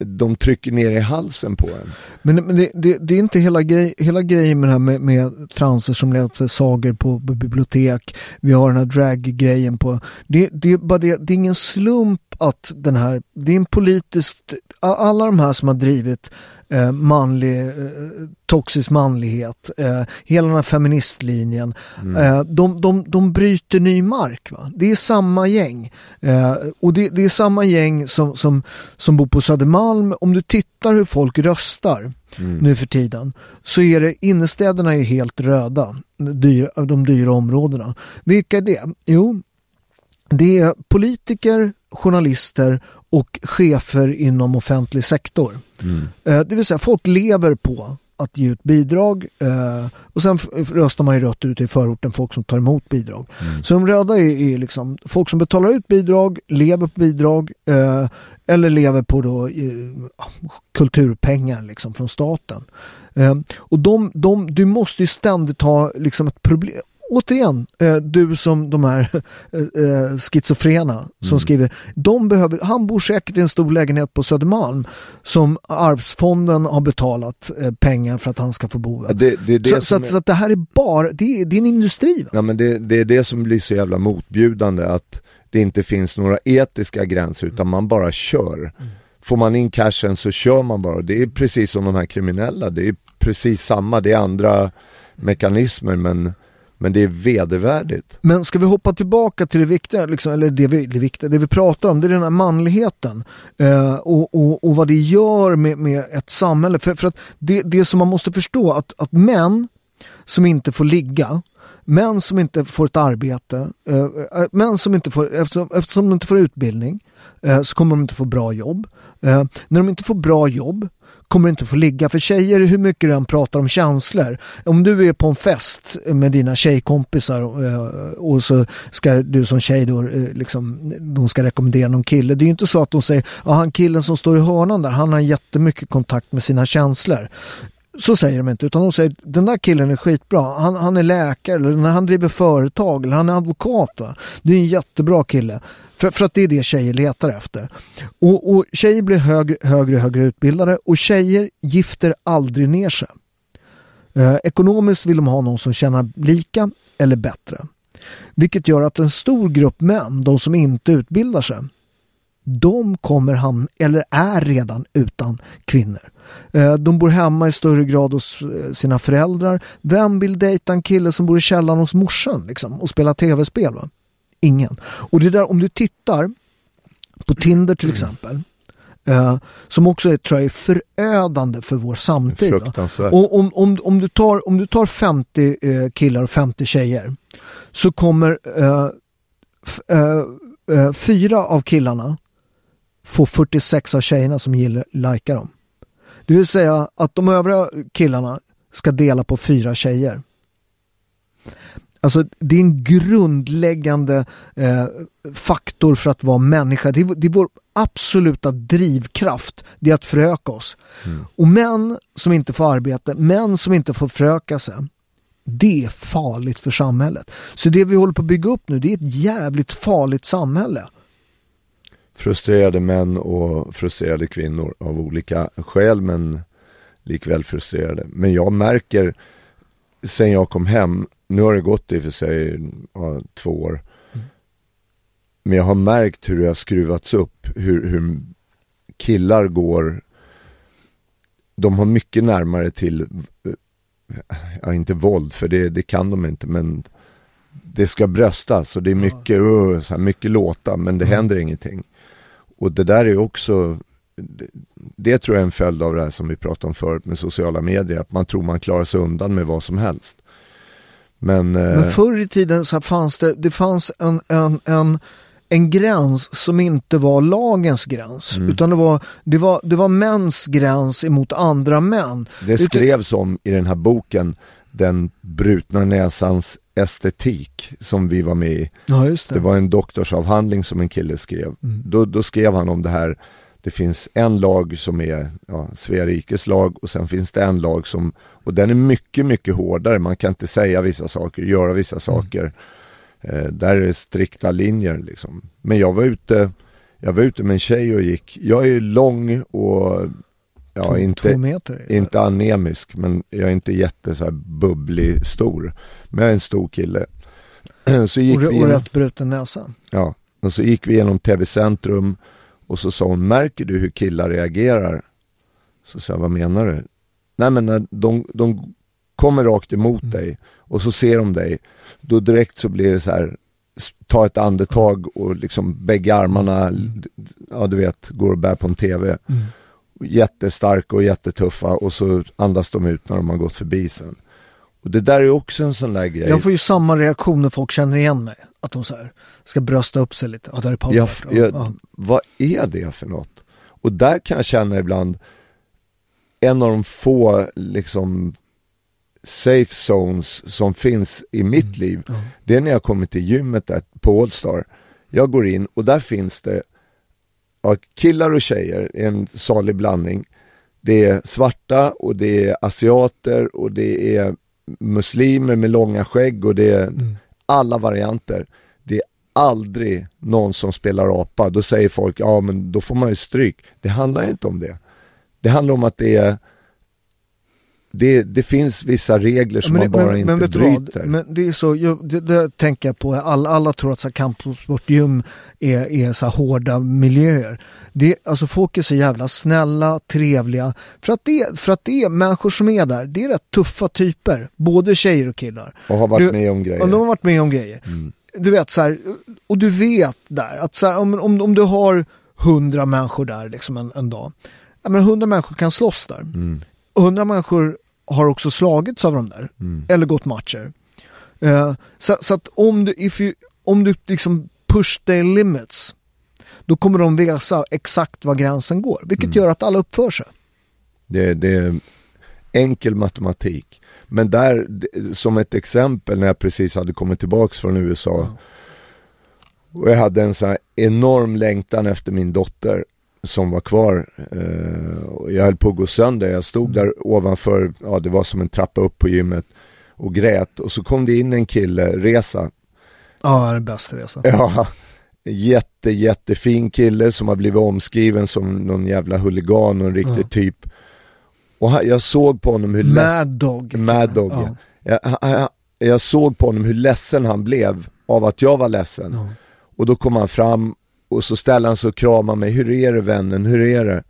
de trycker ner i halsen på en. Men, men det, det, det är inte hela, grej, hela grejen med det här med, med transer som läser sagor på, bibliotek. Vi har den här drag-grejen på. Det, det, är bara det, det är ingen slump att den här, det är en politiskt, alla de här som har drivit eh, manlig, eh, toxisk manlighet, eh, hela den här feministlinjen, eh, de, de, de bryter ny mark. Va? Det är samma gäng. Eh, och det, det är samma gäng som, som, som bor på Södermalm. Om du tittar hur folk röstar nu för tiden så är det innerstäderna är helt röda, dyr, de dyra områdena. Vilka är det? Jo, det är politiker, journalister och chefer inom offentlig sektor. Eh, Det vill säga folk lever på att ge ut bidrag eh, och sen röstar man ju rött ut i förorten folk som tar emot bidrag. Så de röda är, är liksom folk som betalar ut bidrag, lever på bidrag eh, eller lever på då, kulturpengar liksom från staten. Och de, de, du måste ju ständigt ha liksom ett problem. Återigen, eh, du som de här eh, eh, schizofrena som skriver, de behöver, han bor säkert i en stor lägenhet på Södermalm som Arvsfonden har betalat pengar för att han ska få bo. Det, det, det så, så, att, så att det här är bara, det är, det är en industri. Va? Ja men det, är det som blir så jävla motbjudande att det inte finns några etiska gränser utan man bara kör. Får man in cashen så kör man bara. Det är precis som de här kriminella, det är precis samma, det är andra mekanismer men, men det är vedervärdigt. Men ska vi hoppa tillbaka till det viktiga, liksom, eller det vi, det viktiga, det vi pratar om, det är den här manligheten eh, och, och, och vad det gör med, med ett samhälle. För, för att det, det som man måste förstå, att, att män som inte får ligga, män som inte får ett arbete, eh, eh män som inte får, eftersom, eftersom de inte får utbildning, eh, så kommer de inte få bra jobb. Eh, när de inte får bra jobb kommer inte få ligga. För tjejer, hur mycket du än pratar om känslor. Om du är på en fest med dina tjejkompisar eh, och så ska du som tjej då, eh, liksom, de ska rekommendera någon kille. Det är ju inte så att de säger, ja han killen som står i hörnan där, han har jättemycket kontakt med sina känslor. Så säger de inte, utan de säger den där killen är skitbra. Han, han är läkare, eller han driver företag, eller han är advokat. Va? Det är en jättebra kille. För, för att det är det tjejer letar efter. Och, och tjejer blir högre, högre och högre utbildade och tjejer gifter aldrig ner sig. Eh, ekonomiskt vill de ha någon som tjänar lika eller bättre. Vilket gör att en stor grupp män, de som inte utbildar sig, de kommer hamna, eller är redan utan kvinnor. Eh, De bor hemma i större grad hos eh, sina föräldrar. Vem vill dejta en kille som bor i källaren hos morsan liksom, och spela tv-spel? Va? Ingen. Och det där, om du tittar på Tinder till exempel, eh, som också är, tror jag, är förödande för vår samtid. Och om, om, om, du tar, om du tar 50 eh, killar och 50 tjejer så kommer eh, f- eh, fyra av killarna få 46 av tjejerna som gillar, likar dem. Det vill säga att de övriga killarna ska dela på fyra tjejer. Alltså det är en grundläggande eh, faktor för att vara människa. Det är, det är vår absoluta drivkraft. Det är att föröka oss. Och män som inte får arbete, män som inte får föröka sig. Det är farligt för samhället. Så det vi håller på att bygga upp nu, det är ett jävligt farligt samhälle. Frustrerade män och frustrerade kvinnor av olika skäl men likväl frustrerade. Men jag märker sen jag kom hem, nu har det gått i och för sig ja, två år. Men jag har märkt hur det har skruvats upp, hur, hur killar går, de har mycket närmare till, ja inte våld för det, det kan de inte men det ska bröstas och det är mycket, uh, så här, mycket låta men det händer ingenting. Och det där är också, det, det tror jag är en följd av det här som vi pratade om förut med sociala medier, att man tror man klarar sig undan med vad som helst. Men, eh, Men förr i tiden så fanns det, det fanns en, en, en, en gräns som inte var lagens gräns. Mm. Utan det var, det, var, det var mäns gräns emot andra män. det skrevs om i den här boken, Den brutna näsans estetik som vi var med i. Ja, det. Det var en doktorsavhandling som en kille skrev. Mm. Då, då skrev han om det här. Det finns en lag som är ja, Svea rikes lag och sen finns det en lag som, och den är mycket, mycket hårdare. Man kan inte säga vissa saker, göra vissa Mm. saker. Eh, där är det strikta linjer liksom. Men jag var ute, jag var ute med en tjej och gick, jag är lång och ja, inte, två meter. inte anemisk, men jag är inte jätte så här bubblig stor. Men jag är en stor kille. Så gick och, vi och igenom, rätt bruten näsa. ja, och så gick vi igenom TV Centrum och så sa hon, märker du hur killar reagerar? Så sa jag, vad menar du? Nej men när de, de kommer rakt emot Mm. dig och så ser de dig, då direkt så blir det så här, ta ett andetag och liksom bägge armarna, ja du vet, går och bär på en TV. Mm. Jättestarka och jättetuffa och så andas de ut när de har gått förbi sen. Och det där är också en sån där grej. Jag får ju samma reaktion när folk känner igen mig. Att de så här, ska brösta upp sig lite. Ja, där är Paul Jag, jag, ja. Vad är det för något? Och där kan jag känna ibland en av de få liksom safe zones som finns i mitt liv. Det är när jag kommer till gymmet där på Allstar. Jag går in och där finns det ja, killar och tjejer, en salig blandning. Det är svarta och det är asiater och det är muslimer med långa skägg och det är alla varianter. Det är aldrig någon som spelar apa. Då säger folk, ja men då får man ju stryk. Det handlar inte om det. Det handlar om att det är det, det finns vissa regler som man bara inte vet du bryter. Vad? Men det är så, jag, det, det tänker jag på, alla, alla tror att så här kampsportgym är, är så här hårda miljöer. Det, alltså folk är så jävla snälla, trevliga. För att, det, för att det är människor som är där, det är rätt tuffa typer. Både tjejer och killar. och har varit Du- med om grejer. Ja, de har varit med om grejer. Mm. Du vet så här, och du vet där att så här, om, om, om du har hundra människor där liksom en, en dag. Ja, men hundra människor kan slåss där. Mm. Och hundra människor har också slagits av de där. Mm. Eller gått matcher. Eh, så, så att om du, if you, om du liksom push the limits. Då kommer de visa exakt var gränsen går. Vilket Mm. gör att alla uppför sig. Det, det är enkel matematik. Men där, som ett exempel när jag precis hade kommit tillbaks från USA. Och jag hade en sån här enorm längtan efter min dotter som var kvar. Eh, jag höll på att gå sönder. Jag stod där ovanför, ja det var som en trappa upp på gymmet och grät. Och så kom det in en kille, Resa. Ja, det är bäst resa. Ja, jätte, jättefin kille som har blivit omskriven som någon jävla huligan och en riktig Ja. typ. Och han, jag såg på honom hur Mad Dog. Mad Dog, Ja. ja. jag, jag, jag såg på honom hur ledsen han blev av att jag var ledsen. Ja. Och då kom han fram och så ställde han sig och kramade mig, hur är det vännen, hur är det?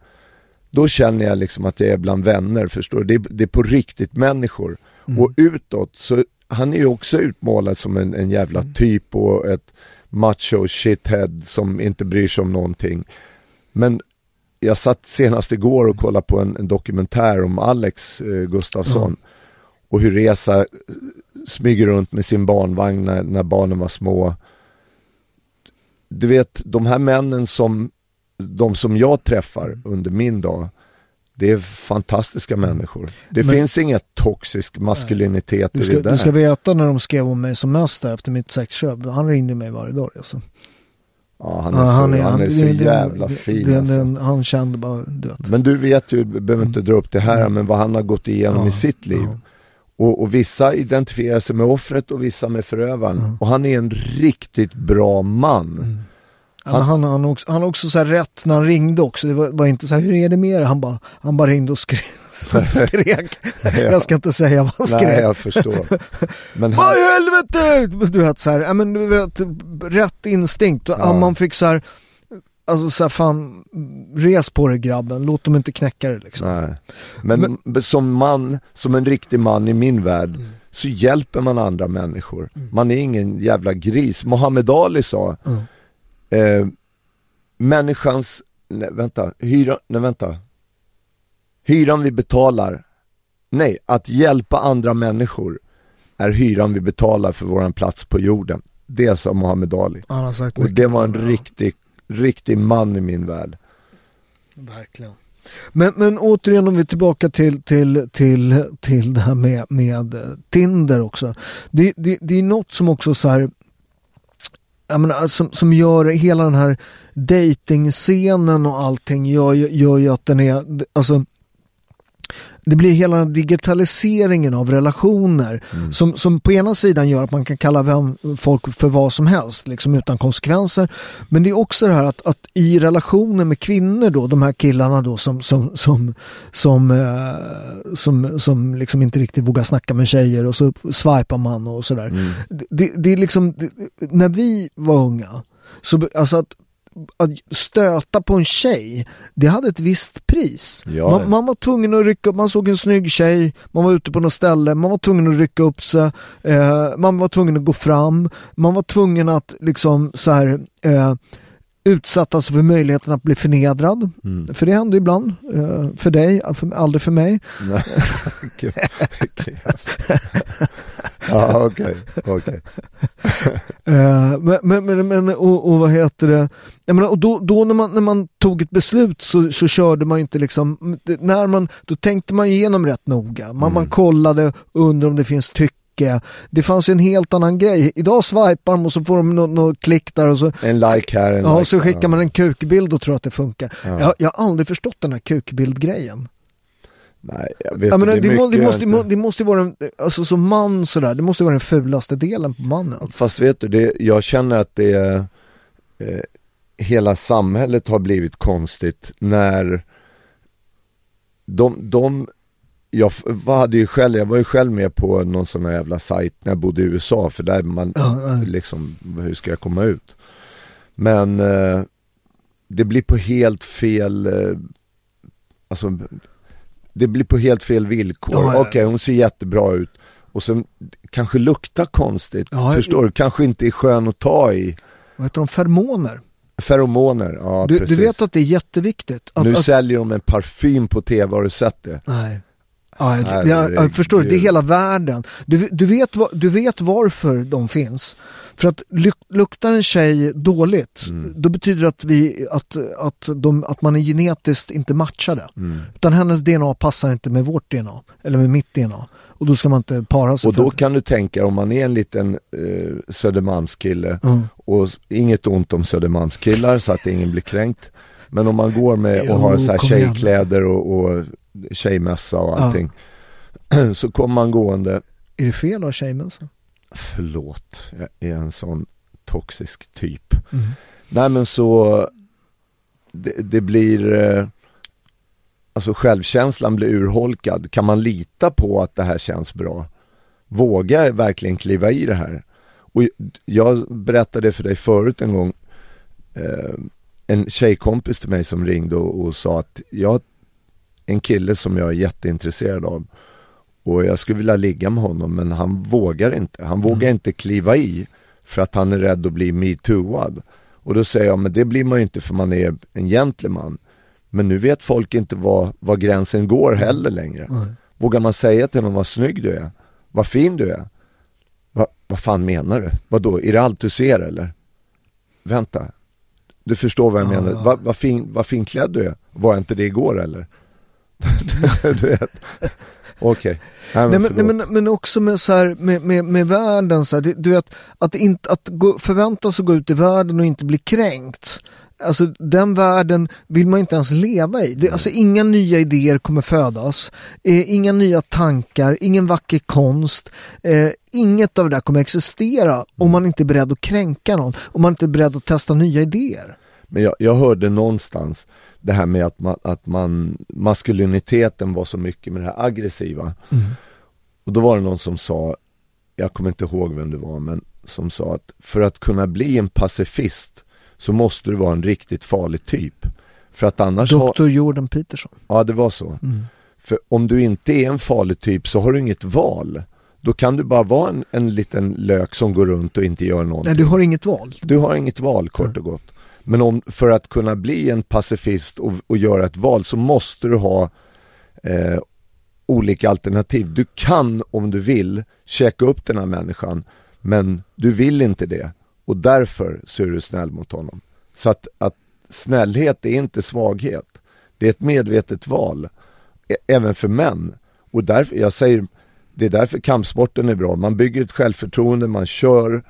Då känner jag liksom att jag är bland vänner, förstår du? Det, är- det är på riktigt människor. Mm. Och utåt, så han är ju också utmålad som en, en jävla Mm. typ och ett macho shithead som inte bryr sig om någonting. Men jag satt senast igår och kollade på en, en dokumentär om Alex eh, Gustafsson och hur Resa eh, smyger runt med sin barnvagn när, när barnen var små. Du vet, de här männen som de som jag träffar under min dag det är fantastiska människor. Det Men- finns inget toxisk maskulinitet i det där. du ska veta när de skrev om mig som mest efter mitt sexköp. Han ringde mig varje dag. Alltså. Ja, han är så, han är, så det- det- jävla det- fin det- alltså. Han kände bara, du vet. Men du vet ju, du behöver inte dra upp det här, men vad han har gått igenom Ja, i sitt liv. ja. Och, och vissa identifierar sig med offret och vissa med förövaren. Och han är en riktigt bra man. Ja, men han, han, också, han också så här rätt när han ringde också. Det var, var inte så här, hur är det med det? Han bara, han bara ringde och skrek. skrek. Jag ska inte säga vad han skrek. Nej, jag förstår. Men Vad han, i helvete! Du vet så här, ja men du vet, rätt instinkt. Ja. Man fick så här, alltså så här, fan, res på dig grabben, låt dem inte knäcka det liksom. nej. Men, som man, som en riktig man i min värld, Mm. så hjälper man andra människor. Man är ingen jävla gris. Muhammed Ali sa, Mm. eh, människans, nej, vänta, hyra, nej vänta. Hyran vi betalar, nej, att hjälpa andra människor är hyran vi betalar för våran plats på jorden. Det sa Muhammed Ali. Han har sagt Och det var en riktig, riktig man i min värld. Verkligen. Men, men återigen om vi är tillbaka till, till, till, till det här med, med eh, Tinder också. Det, det, det är något som också så här, jag menar, som, som gör hela den här dating-scenen och allting gör, gör ju att den är, alltså det blir hela digitaliseringen av relationer som, som på ena sidan gör att man kan kalla vem, folk för vad som helst liksom utan konsekvenser. Men det är också det här att, att i relationer med kvinnor då, de här killarna då som, som, som, som, eh, som, som liksom inte riktigt vågar snacka med tjejer och så swipar man och sådär. Det, det är liksom, det, när vi var unga, så alltså att att stöta på en tjej, det hade ett visst pris. Ja. Man, man var tvungen att rycka upp, man såg en snygg tjej, man var ute på något ställe, man var tvungen att rycka upp sig, eh, man var tvungen att gå fram, man var tvungen att liksom så här eh, utsättas för möjligheten att bli förnedrad. Mm. För det hände ibland, eh, för dig, för, aldrig för mig. Nej. Ja, okej, okej. Eh, men, men, men, men och, och vad heter det? Jag menar, och då, då när, man, när man tog ett beslut så, så körde man ju inte liksom, när man, då tänkte man igenom rätt noga. Man, man kollade under om det finns tycke. Det fanns ju en helt annan grej. Idag swipar de och så får de något nå klick där och så, En like här, en ja, like och så skickar man en kukbild och tror att det funkar. Ja. Jag, jag har aldrig förstått den här kukbildgrejen. Nej, jag vet menar, inte, det, är må, det, måste, inte- det måste vara, en, alltså som man sådär, det måste vara den fulaste delen på mannen. Fast vet du, det, jag känner att det eh, hela samhället har blivit konstigt när de, de jag hade ju själv, jag var ju själv med på någon sån här jävla sajt när jag bodde i USA för där man, Ja, ja. liksom, hur ska jag komma ut? Men eh, det blir på helt fel, eh, alltså det blir på helt fel villkor. Ja, ja. Okej, hon ser jättebra ut och sen kanske luktar konstigt, Ja, förstår du? Kanske inte är skön att ta i. Vad heter de? Feromoner. Feromoner, ja Du, precis. du vet att det är jätteviktigt. Att, nu att, säljer de en parfym på tv, har du sett det? nej. Ja, Herregud. jag, jag förstår, det är hela världen. Du, du, vet, du vet varför de finns. För att luk, luktar en tjej dåligt, Mm. då betyder det att, vi, att, att, de, att man är genetiskt inte matchade. Mm. Utan hennes DNA passar inte med vårt DNA, eller med mitt DNA. Och då ska man inte para sig Och då kan du tänka om man är en liten eh, Södermalmskille Mm. och inget ont om Södermalmskillar så att ingen blir kränkt. Men om man går med och har så här tjejkläder och, och tjejmössa och Ja. allting. Så kommer man gående, Är det fel att ha tjejmössa? förlåt, jag är en sån toxisk typ. Mm. Nej men så, det, det blir, eh, alltså självkänslan blir urholkad. Kan man lita på att det här känns bra? Våga jag verkligen kliva i det här? Och jag berättade för dig förut en gång, eh, en tjejkompis till mig som ringde och, och sa att jag, en kille som jag är jätteintresserad av och jag skulle vilja ligga med honom men han vågar inte. Han vågar inte kliva i för att han är rädd att bli metooad. Och då säger jag, men det blir man ju inte för man är en gentleman. Men nu vet folk inte var, var gränsen går heller längre. Vågar man säga till honom vad snygg du är? Vad fin du är? Va, vad fan menar du? Vad då? Är det allt du ser eller? Vänta. Du förstår vad jag Ja, menar. Vad va fin, vad finklädd du är? Var inte det igår eller? du vet. Okej. Nej, Nej, men nej, men, men också med, så här, med, med, med världen, så här, du vet, att, inte, att gå, förvänta sig att gå ut i världen och inte bli kränkt. Alltså den världen vill man inte ens leva i. Det, alltså inga nya idéer kommer födas. Eh, inga nya tankar, ingen vacker konst. Eh, inget av det där kommer existera om man inte är beredd att kränka någon. Om man inte är beredd att testa nya idéer. Men jag, jag hörde någonstans det här med att, man, att man, maskuliniteten var så mycket med det här aggressiva. Mm. Och då var det någon som sa, jag kommer inte ihåg vem det var, men som sa att för att kunna bli en pacifist så måste du vara en riktigt farlig typ. För att annars har, Dr. Jordan Peterson. ja det var så. Mm. För om du inte är en farlig typ så har du inget val. Då kan du bara vara en, en liten lök som går runt och inte gör någonting. Nej, du har inget val. Du har inget val kort och gott. Men om, för att kunna bli en pacifist och, och göra ett val så måste du ha eh, olika alternativ. Du kan om du vill käka upp den här människan men du vill inte det och därför så är du snäll mot honom. Så att, att snällhet är inte svaghet. Det är ett medvetet val. Även för män. Och därför, jag säger, det är därför kampsporten är bra. Man bygger ett självförtroende, man kör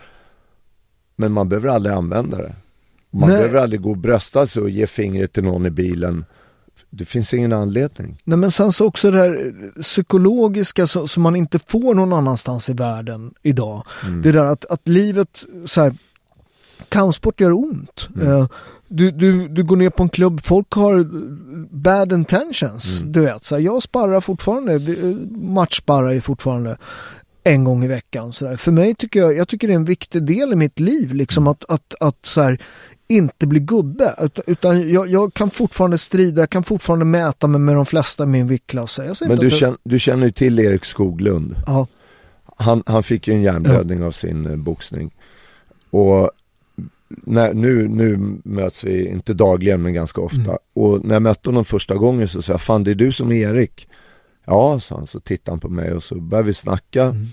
men man behöver aldrig använda det. Man Nej. behöver aldrig gå och brösta sig och ge fingret till någon i bilen. Det finns ingen anledning. Nej men sen så också det här psykologiska som man inte får någon annanstans i världen idag. Det där att, att livet, så här, kampsport gör ont. Eh, du, du, du går ner på en klubb, folk har bad intentions. Du vet, så här, jag sparrar fortfarande, det- matchsparrar ju fortfarande en gång i veckan. Så där. För mig tycker jag, jag tycker det är en viktig del i mitt liv, liksom att, att, att så här, inte bli gubbe. Ut- Utan jag, jag kan fortfarande strida, jag kan fortfarande mäta mig med de flesta i min viktklass. Men du, det- känner, du känner ju till Erik Skoglund. Ja. Han, han fick ju en hjärnblödning av sin eh, boxning. Och när, nu, nu möts vi, inte dagligen men ganska ofta. Mm. Och när jag mötte honom första gången så sa jag, fan det är du som är Erik. Ja, sa han, så tittade han på mig och så började vi snacka. Mm.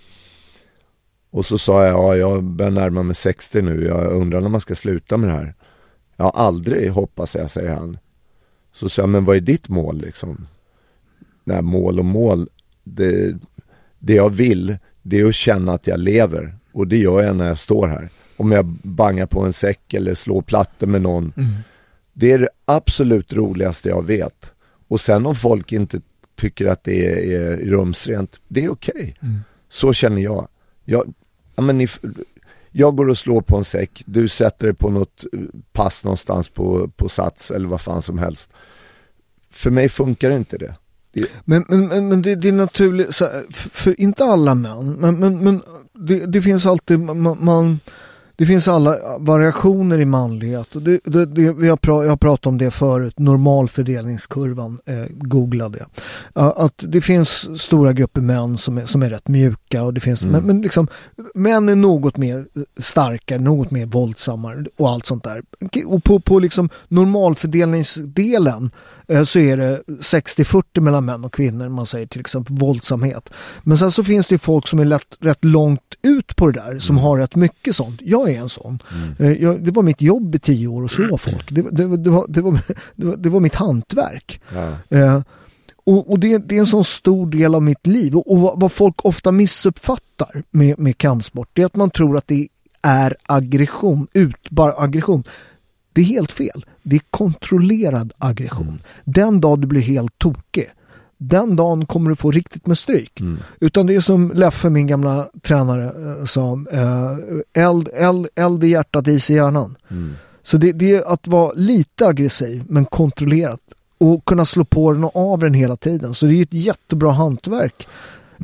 Och så sa jag, ja jag börjar närma mig 60 nu, jag undrar när man ska sluta med det här. Ja, aldrig hoppas jag, säger han. Så sa jag, men vad är ditt mål liksom? Nej, mål och mål, det, det jag vill, det är att känna att jag lever. Och det gör jag när jag står här. Om jag bangar på en säck eller slår plattor med någon. Det är det absolut roligaste jag vet. Och sen om folk inte tycker att det är, är rumsrent, det är okej. Så känner jag. Jag, ja, men ni, jag går och slår på en säck, du sätter det på något eh, pass någonstans på, på sats eller vad fan som helst. För mig funkar inte det. det Men, men, men, det, det är naturligt, för, för inte alla män, men, men, men det, det finns alltid, man, man, det finns alla variationer i manlighet. Och det, det, det, vi har pra, jag har pratat om det förut, normalfördelningskurvan, eh, googla det. Att det finns stora grupper män som är, som är rätt mjuka och det finns, men, men liksom, män är något mer starkare, något mer våldsammare och allt sånt där. Och på, på liksom normalfördelningsdelen så är det 60-40 mellan män och kvinnor, man säger till exempel våldsamhet. Men sen så finns det folk som är lätt, rätt långt ut på det där, som har rätt mycket sånt. Jag är en sån. Eh, Jag, det var mitt jobb i tio år att slå folk. Det, det, det, var, det, var, det, var, det var mitt hantverk. ja. Eh, och, och det, det är en sån stor del av mitt liv. Och, och vad, vad folk ofta missuppfattar med, med kampsport, det är att man tror att det är aggression, ut, bara aggression. Det är helt fel. Det är kontrollerad aggression. Den dag du blir helt tokig, den dagen kommer du få riktigt med stryk. Utan det är som Leffe, min gamla tränare, eh, sa, eh, eld, eld, eld i hjärtat, is i hjärnan. Så det, det är att vara lite aggressiv men kontrollerat och kunna slå på den och av den hela tiden. Så det är ett jättebra hantverk.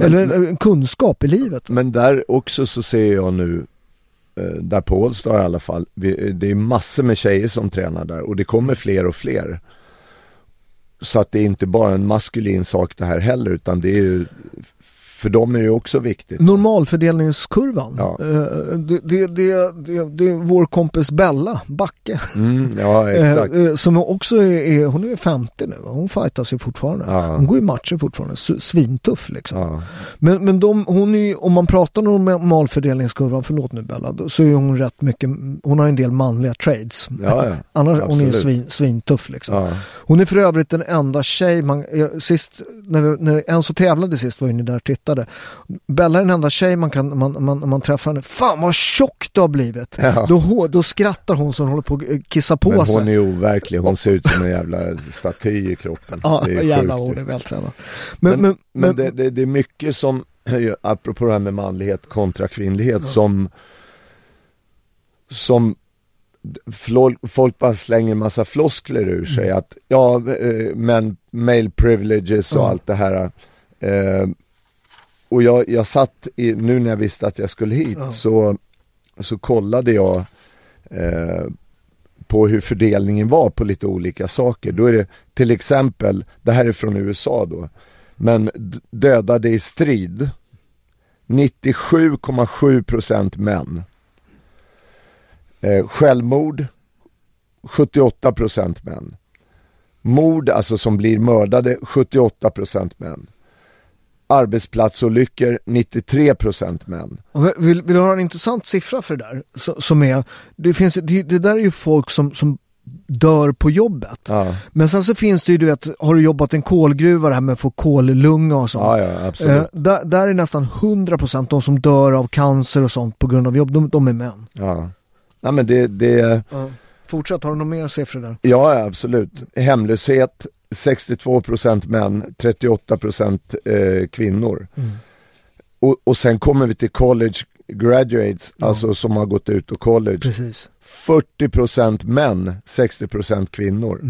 Eller en kunskap i livet. Men där också så ser jag nu, eh, där på Allstar i alla fall, vi, eh, det är massor med tjejer som tränar där och det kommer fler och fler. Så att det är inte bara en maskulin sak det här heller utan det är ju, för dem är det också viktigt. Normalfördelningskurvan. Ja. Eh, Det, det, det, det, är vår kompis Bella Backe. Mm, ja, Eh, exakt. eh, Som också är, hon är 50 nu. Hon fightas ju fortfarande. Ja. Hon går i matcher fortfarande. Svintuff liksom. Ja. Men, men de, hon är, om man pratar om normalfördelningskurvan, förlåt nu Bella, så är hon rätt mycket, hon har en del manliga trades. Ja, ja. Annars hon är Absolut. svin, svintuff liksom. Hon är för övrigt den enda tjej, man, sist, när, vi, när Enzo tävlade sist var ju ni där och tittade. Skrattade. Bella är den enda tjej man, kan, man, man, man träffar henne. Fan vad tjock du har blivit. Ja. Då, då skrattar hon så hon håller på att eh, kissa på Men sig. hon är overklig, hon ser ut som en jävla staty i kroppen. Ja, det är jävla hon är vältränad. Men, Men, men, men, det, det, det är mycket som, apropå det här med manlighet kontra kvinnlighet, som som flo- folk bara slänger massa floskler ur sig Mm. att ja, eh, men male privileges och Ja. allt det här. Eh, och jag, jag satt, i, nu när jag visste att jag skulle hit Ja. så, så kollade jag eh, på hur fördelningen var på lite olika saker. Då är det till exempel, det här är från USA då, men dödade i strid 97,7% män. Eh, självmord 78% män. Mord, alltså som blir mördade, 78% män. Arbetsplatsolyckor, 93% män. Vill, vill du ha en intressant siffra för det där? Så, som är, det, finns, det, det där är ju folk som, som dör på jobbet. Ja, Men sen så finns det ju, du vet, har du jobbat i en kolgruva det här med att få kollunga och sånt. ja, ja. Eh, där, där är nästan 100% de som dör av cancer och sånt på grund av jobb, de, de är män. Ja. Nej men det, det, Fortsätt, har du några mer siffror där? ja ja, absolut. Hemlöshet, 62% män, 38% eh, kvinnor. Mm. Och, och sen kommer vi till college graduates, alltså som har gått ut och college. Precis. 40% män, 60% kvinnor.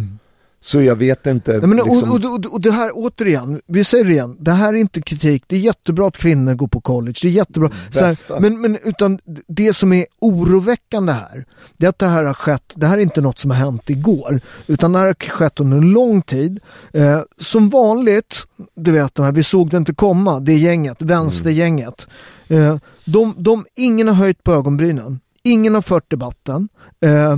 Så jag vet inte. Mm. Nej, men, liksom, och, och, och, det här återigen, vi säger det igen, det här är inte kritik, det är jättebra att kvinnor går på college, det är jättebra. Bästa. här, men, men utan det som är oroväckande här, det är att det här har skett, det här är inte något som har hänt igår, utan det här har skett under en lång tid. Eh, som vanligt, du vet de här, vi såg det inte komma, det gänget, vänstergänget. Eh, de, de, ingen har höjt på ögonbrynen, ingen har fört debatten. Eh,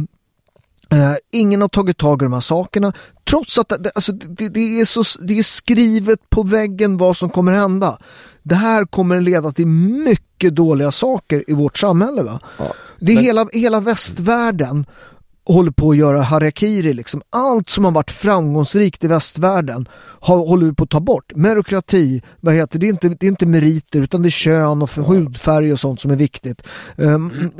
Eh, ingen har tagit tag i de här sakerna trots att det, alltså, det, det, är så, det är skrivet på väggen vad som kommer hända. Det här kommer leda till mycket dåliga saker i vårt samhälle. Va? Ja. Det är Men- hela, hela västvärlden håller på att göra harakiri. Liksom. Allt som har varit framgångsrikt i västvärlden har, håller vi på att ta bort. Merokrati, vad heter det? Är inte, det är inte meriter utan det är kön och för hudfärg och sånt som är viktigt. Um,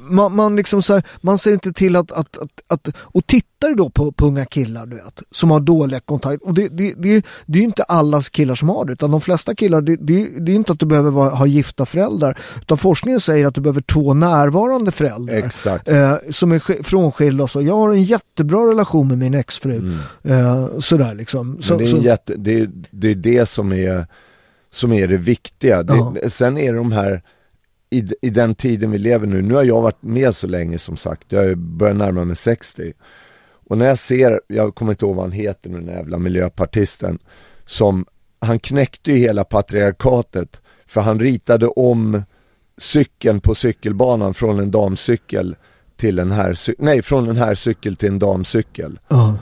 man, man, liksom så här, man ser inte till att, att, att, att och tittar du då på, på unga killar du vet, som har dåliga kontakter, och det, det, det, det är ju inte alla killar som har det, utan de flesta killar, det, det, det är inte att du behöver vara, ha gifta föräldrar, utan forskningen säger att du behöver två närvarande föräldrar Exakt. eh, som är sk- frånskilda och så. Jag har en jättebra relation med min exfru. Eh, sådär liksom. Så, det, är så, jätte, det, det är det som är, som är det viktiga. Det, Ja. Sen är de här, i, i den tiden vi lever nu, nu har jag varit med så länge som sagt, jag börjar närma mig 60. Och när jag ser, jag kommer inte ihåg vad han heter nu, den jävla miljöpartisten, som, han knäckte ju hela patriarkatet, för han ritade om cykeln på cykelbanan från en damcykel till en här, nej från en här cykel till en damcykel. ja.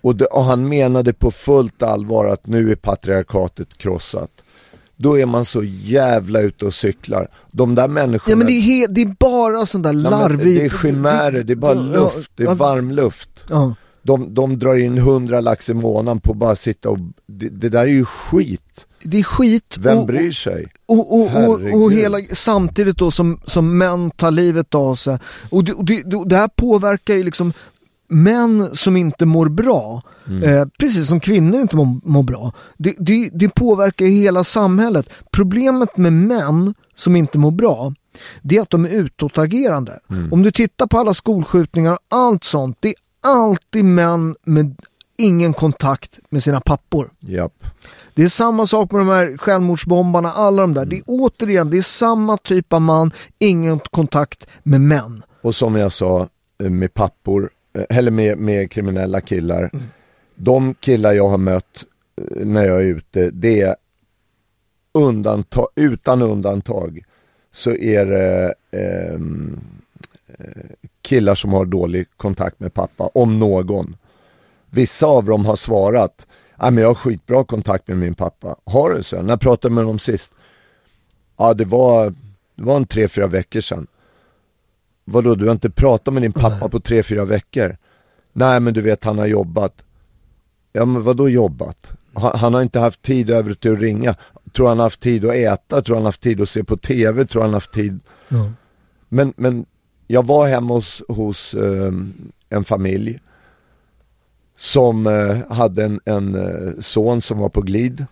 Och, det, och han menade på fullt allvar att nu är patriarkatet krossat. Då är man så jävla ute och cyklar. De där människorna, ja men det är, det är bara sån där Ja, larvig... det är chimärer, det är bara Ja, luft, det är ja, varm luft. Ja. De, de drar in 100 lax i månaden på att bara sitta och, det, det där är ju skit. Det är skit. Vem och, bryr sig? Och, och, och, och hela, samtidigt då som, som män tar livet av sig. Och det, och det, det här påverkar ju liksom män som inte mår bra, eh, precis som kvinnor inte mår, mår bra. Det, det, det påverkar hela samhället. Problemet med män som inte mår bra, det är att de är utåtagerande. Om du tittar på alla skolskjutningar och allt sånt, det är alltid män med ingen kontakt med sina pappor. Japp. Det är samma sak med de här självmordsbombarna, alla de där. Det är återigen, det är samma typ av man, ingen kontakt med män. Och som jag sa eh, med pappor, eller med, med kriminella killar. Mm. De killar jag har mött eh, när jag är ute, det är undantag, utan undantag så är det ehm, eh, killar som har dålig kontakt med pappa, om någon. Vissa av dem har svarat, ja men jag har skitbra kontakt med min pappa. Har du så? När jag pratade med dem sist? Ja det var, det var en tre, fyra veckor sedan. Vadå, du har inte pratat med din pappa på tre, fyra veckor? Nej men du vet han har jobbat. Ja men vadå jobbat? Han, han har inte haft tid över till att ringa. tror han haft tid att äta, tror han haft tid att se på TV, tror han haft tid Ja. Men, men jag var hemma hos, hos eh, en familj som eh, hade en, en eh, son som var på glid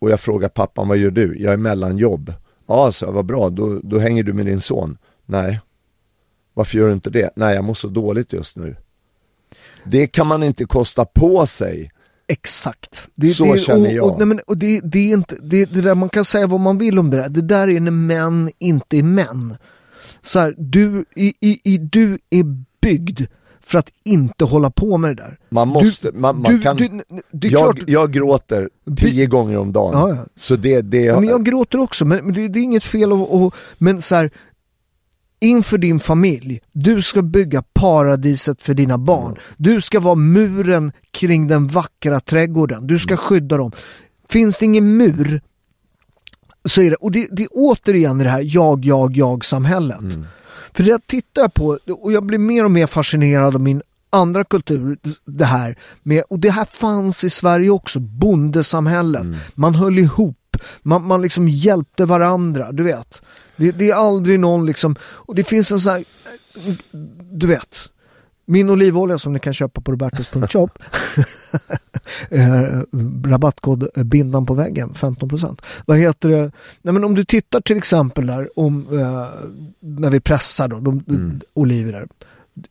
och jag frågade pappan, vad gör du? Jag är mellanjobb. Ja, så jag, vad bra, då, då hänger du med din son. Nej. Varför gör du inte det? Nej, jag mår så dåligt just nu. Det kan man inte kosta på sig. Exakt. Det, Så det, känner och, jag. Och, nej, men, och det, det är inte, det, det där man kan säga vad man vill om det där. Det där är när män inte är män. Så här, du, i, i, i, du är byggd för att inte hålla på med det där. Man måste, man, man du, kan... du, jag, klart, jag gråter tio gånger om dagen. Ja, ja. Så det, det, Ja, men jag gråter också, men, men det, det är inget fel att men så här, inför din familj, du ska bygga paradiset för dina barn. Du ska vara muren kring den vackra trädgården. Du ska skydda dem. Finns det ingen mur så är det, och det, det är återigen det här jag, jag, jag samhället. För det tittar jag på och jag blir mer och mer fascinerad av min andra kultur, det här med, och det här fanns i Sverige också, bondesamhället. Man höll ihop, man, man liksom hjälpte varandra, du vet. Det, det är aldrig någon liksom, och det finns en sån här, du vet, min olivolja som ni kan köpa på robertus.shop eh, rabattkod bindan på väggen 15%. Vad heter det? Nej, men om du tittar till exempel där om eh, när vi pressar då, de, oliver där.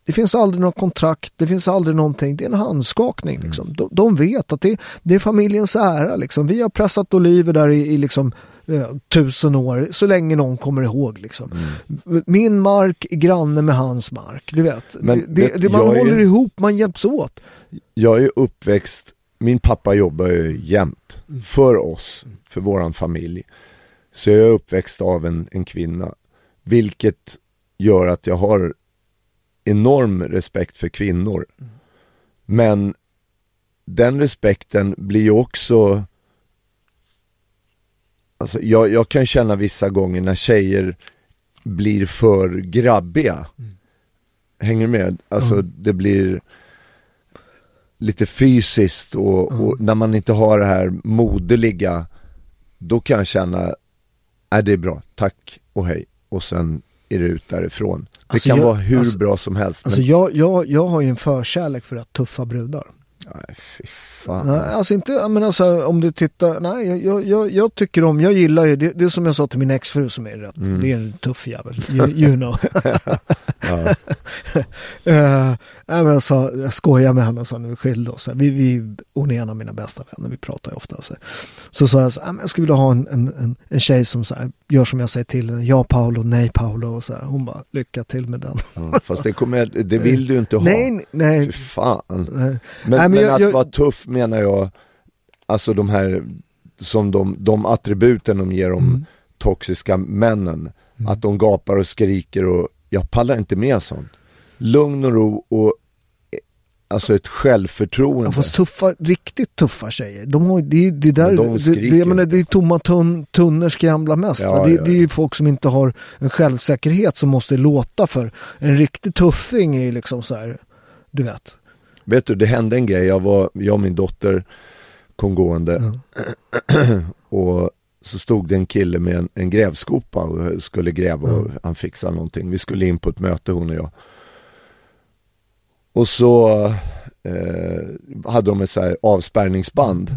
Det finns aldrig något kontrakt, det finns aldrig någonting, det är en handskakning. Liksom. De, de vet att det, det är familjens ära. Liksom. Vi har pressat oliver där i, i liksom, eh, tusen år, så länge någon kommer ihåg. Liksom. Min mark är granne med hans mark. Du vet, Men det, vet- det, man jag är- håller ihop, man hjälps åt. Jag är uppväxt, min pappa jobbar ju jämt för oss, för våran familj. Så jag är uppväxt av en, en kvinna, vilket gör att jag har enorm respekt för kvinnor. Men den respekten blir ju också Alltså jag, jag kan känna vissa gånger när tjejer blir för grabbiga. Hänger du med? Alltså det blir lite fysiskt och, och när man inte har det här moderliga då kan jag känna, är det är bra, tack och hej och sen är det ut därifrån. Det Alltså, kan jag- vara hur alltså- bra som helst. Alltså men, jag, jag, jag har ju en förkärlek för att tuffa brudar. Nej, fy fan. Nej, alltså inte, men alltså om du tittar, nej jag, jag, jag, tycker om, jag gillar ju, det, det är som jag sa till min exfru som är rätt, det är en tuff jävel, you, you know. Ja. Men jag, sa, jag skojar med henne och sa när vi skilde oss, vi, vi, hon är en av mina bästa vänner, vi pratar ju ofta. Så, så sa jag så här, "Nej, men jag skulle vilja ha en, en, en, tjej som så här, gör som jag säger till henne, ja Paolo, nej Paolo och så här. Hon bara, lycka till med den. Ja, fast det, kommer, det vill du inte ha. nej, nej, Fy fan. nej. Men, Nej, men, men jag- att jag- vara tuff menar jag, alltså de här, som de, de attributen de ger om Mm. toxiska männen. Att de gapar och skriker och jag pallar inte med sånt. Lugn och ro och eh, alltså ett självförtroende. Ja, fast tuffa, riktigt tuffa tjejer, de har, det, är- det, där, de det, det, jag menar, det är tomma tunn, tunnor skramlar mest. Ja, det, ja, det är ju folk som inte har en självsäkerhet som måste låta för. En riktig tuffing är liksom så här, du vet. Vet du, det hände en grej. Jag, var, jag och min dotter kom gående och så stod det en kille med en, en grävskopa och skulle gräva och han fixade någonting. Vi skulle in på ett möte hon och jag. Och så eh, hade de ett så här avspärrningsband.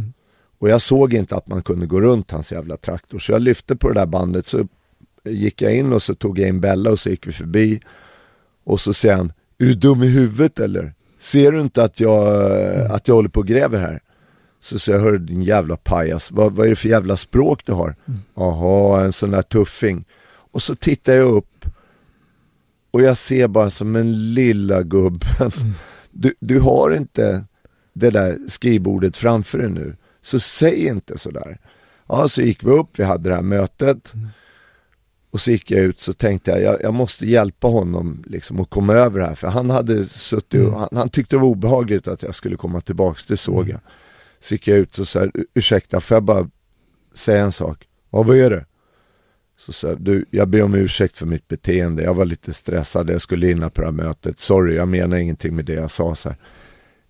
Och jag såg inte att man kunde gå runt hans jävla traktor. Så jag lyfte på det där bandet så gick jag in och så tog jag in Bella och så gick vi förbi. Och så säger han, är du dum i huvudet eller? Ser du inte att jag, att jag håller på och gräver här? Så säger jag, hör din jävla pajas, vad, vad är det för jävla språk du har? Jaha, en sån där tuffing. Och så tittar jag upp och jag ser bara som en lilla gubben. Du, du har inte det där skrivbordet framför dig nu. Så säg inte sådär. Ja, så gick vi upp, vi hade det här mötet. Och så gick jag ut så tänkte jag, jag, jag måste hjälpa honom liksom att komma över det här. För han hade suttit och, han, han tyckte det var obehagligt att jag skulle komma tillbaks, det såg jag. Så gick jag ut och sa, ursäkta, får jag bara säga en sak? Ja, vad är det? Så sa jag, du, jag ber om ursäkt för mitt beteende. Jag var lite stressad, jag skulle in på det här mötet. Sorry, jag menar ingenting med det jag sa så här.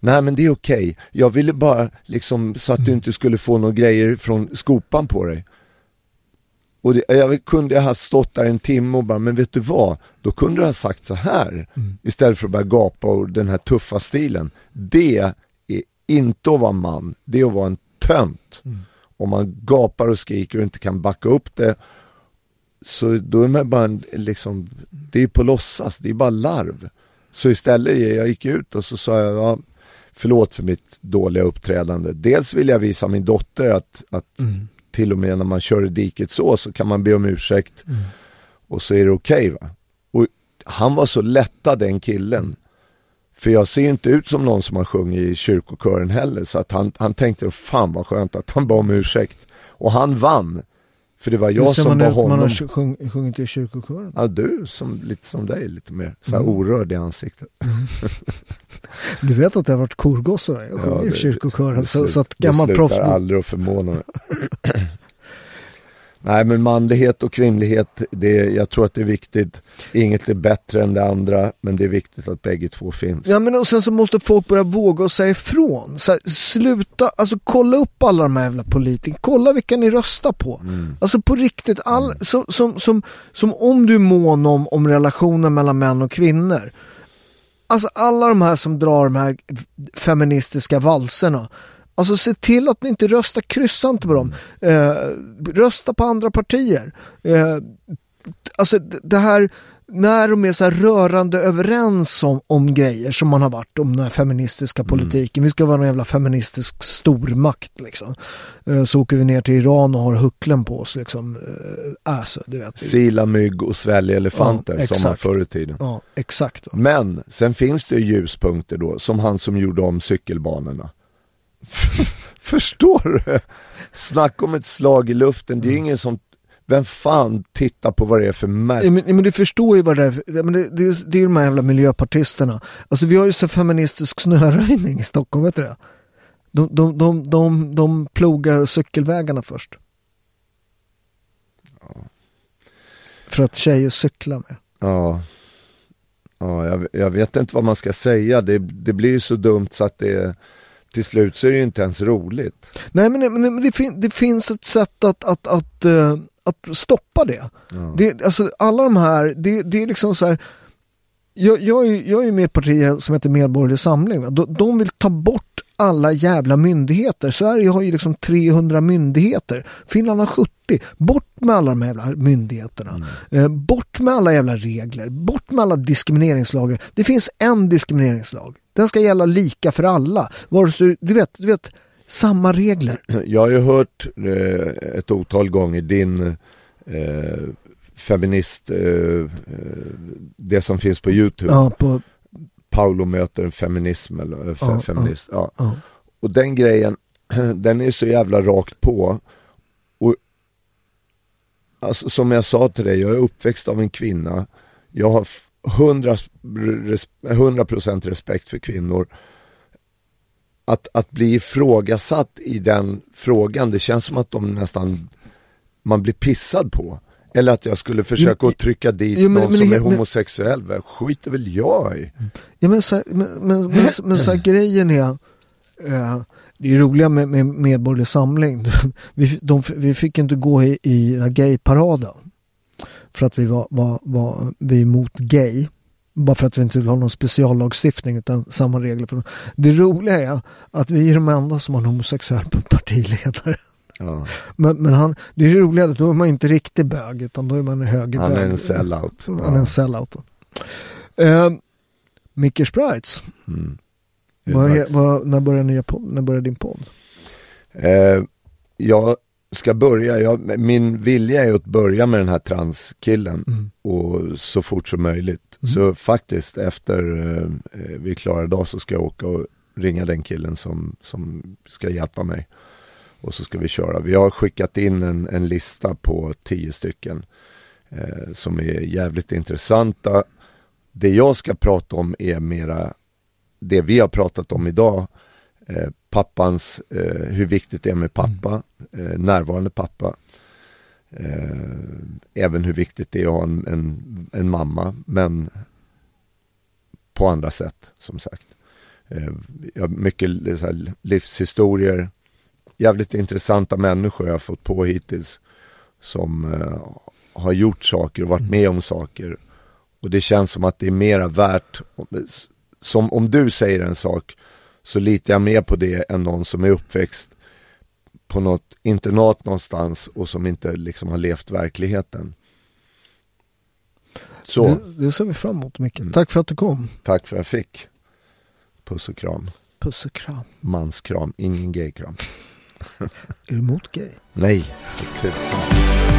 Nej men det är okej. Jag ville bara liksom så att du inte skulle få några grejer från skopan på dig. Och det, jag kunde ha stått där en timme och bara, men vet du vad? Då kunde du ha sagt så här. Istället för att bara gapa och den här tuffa stilen. Det är inte att vara man, det är att vara en tönt. Om man gapar och skriker och inte kan backa upp det. Så då är man bara en, liksom, det är på låtsas, det är bara larv. Så istället, jag gick ut och så sa jag, ja, förlåt för mitt dåliga uppträdande. Dels vill jag visa min dotter att, att till och med när man kör i diket så, så kan man be om ursäkt. Och så är det okej va. Och han var så lättad den killen. För jag ser inte ut som någon som har sjungit i kyrkokören heller. Så att han, han tänkte, fan vad skönt att han bad om ursäkt. Och han vann. För det var jag som man var när man honom. har sjung, sjungit i kyrkokören? Ja, du som, lite som dig, lite mer så här Mm. orörd i ansiktet. Du vet att det har varit korgosse? Jag sjunger Ja, i det- kyrkokören. det Så, slut- så att det gammal proffs... aldrig att förvåna mig. Nej men manlighet och kvinnlighet, det, jag tror att det är viktigt. Inget är bättre än det andra, men det är viktigt att bägge två finns. Ja men och sen så måste folk börja våga och säga ifrån. Så här, sluta, alltså kolla upp alla de här jävla politikerna. Kolla vilka ni röstar på. Mm. Alltså på riktigt, all, som, som, som, som om du är mån om, om relationen mellan män och kvinnor. Alltså alla de här som drar de här feministiska valserna. Alltså se till att ni inte röstar, kryssa inte på dem. Eh, rösta på andra partier. Eh, alltså det här när de är så här rörande överens om, om grejer som man har varit om den här feministiska politiken. Vi ska vara en jävla feministisk stormakt liksom. Eh, Så åker vi ner till Iran och har hucklen på oss liksom. Eh, Alltså, du vet. Sila mygg och svälja elefanter Ja, som man förr i tiden. Ja, exakt. Men sen finns det ju ljuspunkter då, som han som gjorde om cykelbanorna. Förstår du? Snacka om ett slag i luften, det är ingen som, vem fan tittar på vad det är för Ja, märke? men, men du förstår ju vad det är. för- ja, Men det, det, är det är ju de här jävla miljöpartisterna. Alltså vi har ju så feministisk snöröjning i Stockholm, vet du det? De, de, de, de, de plogar cykelvägarna först. För att tjejer cyklar mer. Ja, ja jag, jag vet inte vad man ska säga, det, det blir ju så dumt så att det, till slut så är det ju inte ens roligt. Nej men, det- men, det- men det, fin, det finns ett sätt att, att, att, eh, att stoppa det. det alltså, alla de här, det, det är liksom så här. Jag, jag, är, jag är med i ett parti som heter Medborgerlig Samling. De, de vill ta bort alla jävla myndigheter. Sverige har ju liksom 300 myndigheter. Finland har 70. Bort med alla de jävla myndigheterna. Eh, bort med alla jävla regler. Bort med alla diskrimineringslagar. Det finns en diskrimineringslag. Den ska gälla lika för alla. Vare sig, du vet, du vet, samma regler. Jag har ju hört eh, ett otal gånger din eh, feminist, eh, eh, det som finns på YouTube. Ja, på, Paolo möter feminism eller eh, fe- feminist. Ja. Och den grejen, den är så jävla rakt på. Och alltså, som jag sa till dig, jag är uppväxt av en kvinna. Jag har f- 100, res- 100% respekt för kvinnor. Att, att bli ifrågasatt i den frågan, det känns som att de nästan, man blir pissad på. Eller att jag skulle försöka Jo, att trycka dit jo, men- någon men som det- är men- homosexuell. Vad skiter väl jag i? Ja men så, men, men, men, men så här, grejen är, eh, det är roliga med, med Medborgerlig Samling. Vi, de, vi fick inte gå i, i gayparaden. För att vi var, var, var vi emot gay. Bara för att vi inte vill ha någon speciallagstiftning utan samma regler. För det roliga är att vi är de enda som har en homosexuell partiledare. Ja. Men, men han, det är det roliga, då är man inte riktig bög utan då är man en högerbög. Han är en sellout. Han är en sellout. Eh, Micke Sprites. Mm. Vad, vad, när, börjar nya podd, när börjar din podd? Eh, jag ska börja, jag, min vilja är att börja med den här transkillen Mm. och så fort som möjligt. Så faktiskt efter eh, vi är klara idag så ska jag åka och ringa den killen som, som ska hjälpa mig. Och så ska vi köra. Vi har skickat in en, en lista på tio stycken eh, som är jävligt intressanta. Det jag ska prata om är mera det vi har pratat om idag. Eh, pappans, eh, hur viktigt det är med pappa, eh, närvarande pappa. Eh, även hur viktigt det är att ha en, en, en mamma, men på andra sätt som sagt. Eh, jag har mycket så här, livshistorier. Jävligt intressanta människor jag har fått på hittills. Som eh, har gjort saker och varit med om saker. Och det känns som att det är mera värt, som om du säger en sak så litar jag mer på det än någon som är uppväxt på något internat någonstans och som inte liksom har levt verkligheten. Så. Det, det ser vi fram emot mycket. Mm. Tack för att du kom. Tack för att jag fick. Puss och kram. Puss och kram. Manskram, ingen gaykram. Är du emot gay? Nej, för er tusan.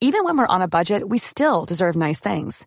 Even when we're on a budget, we still deserve nice things.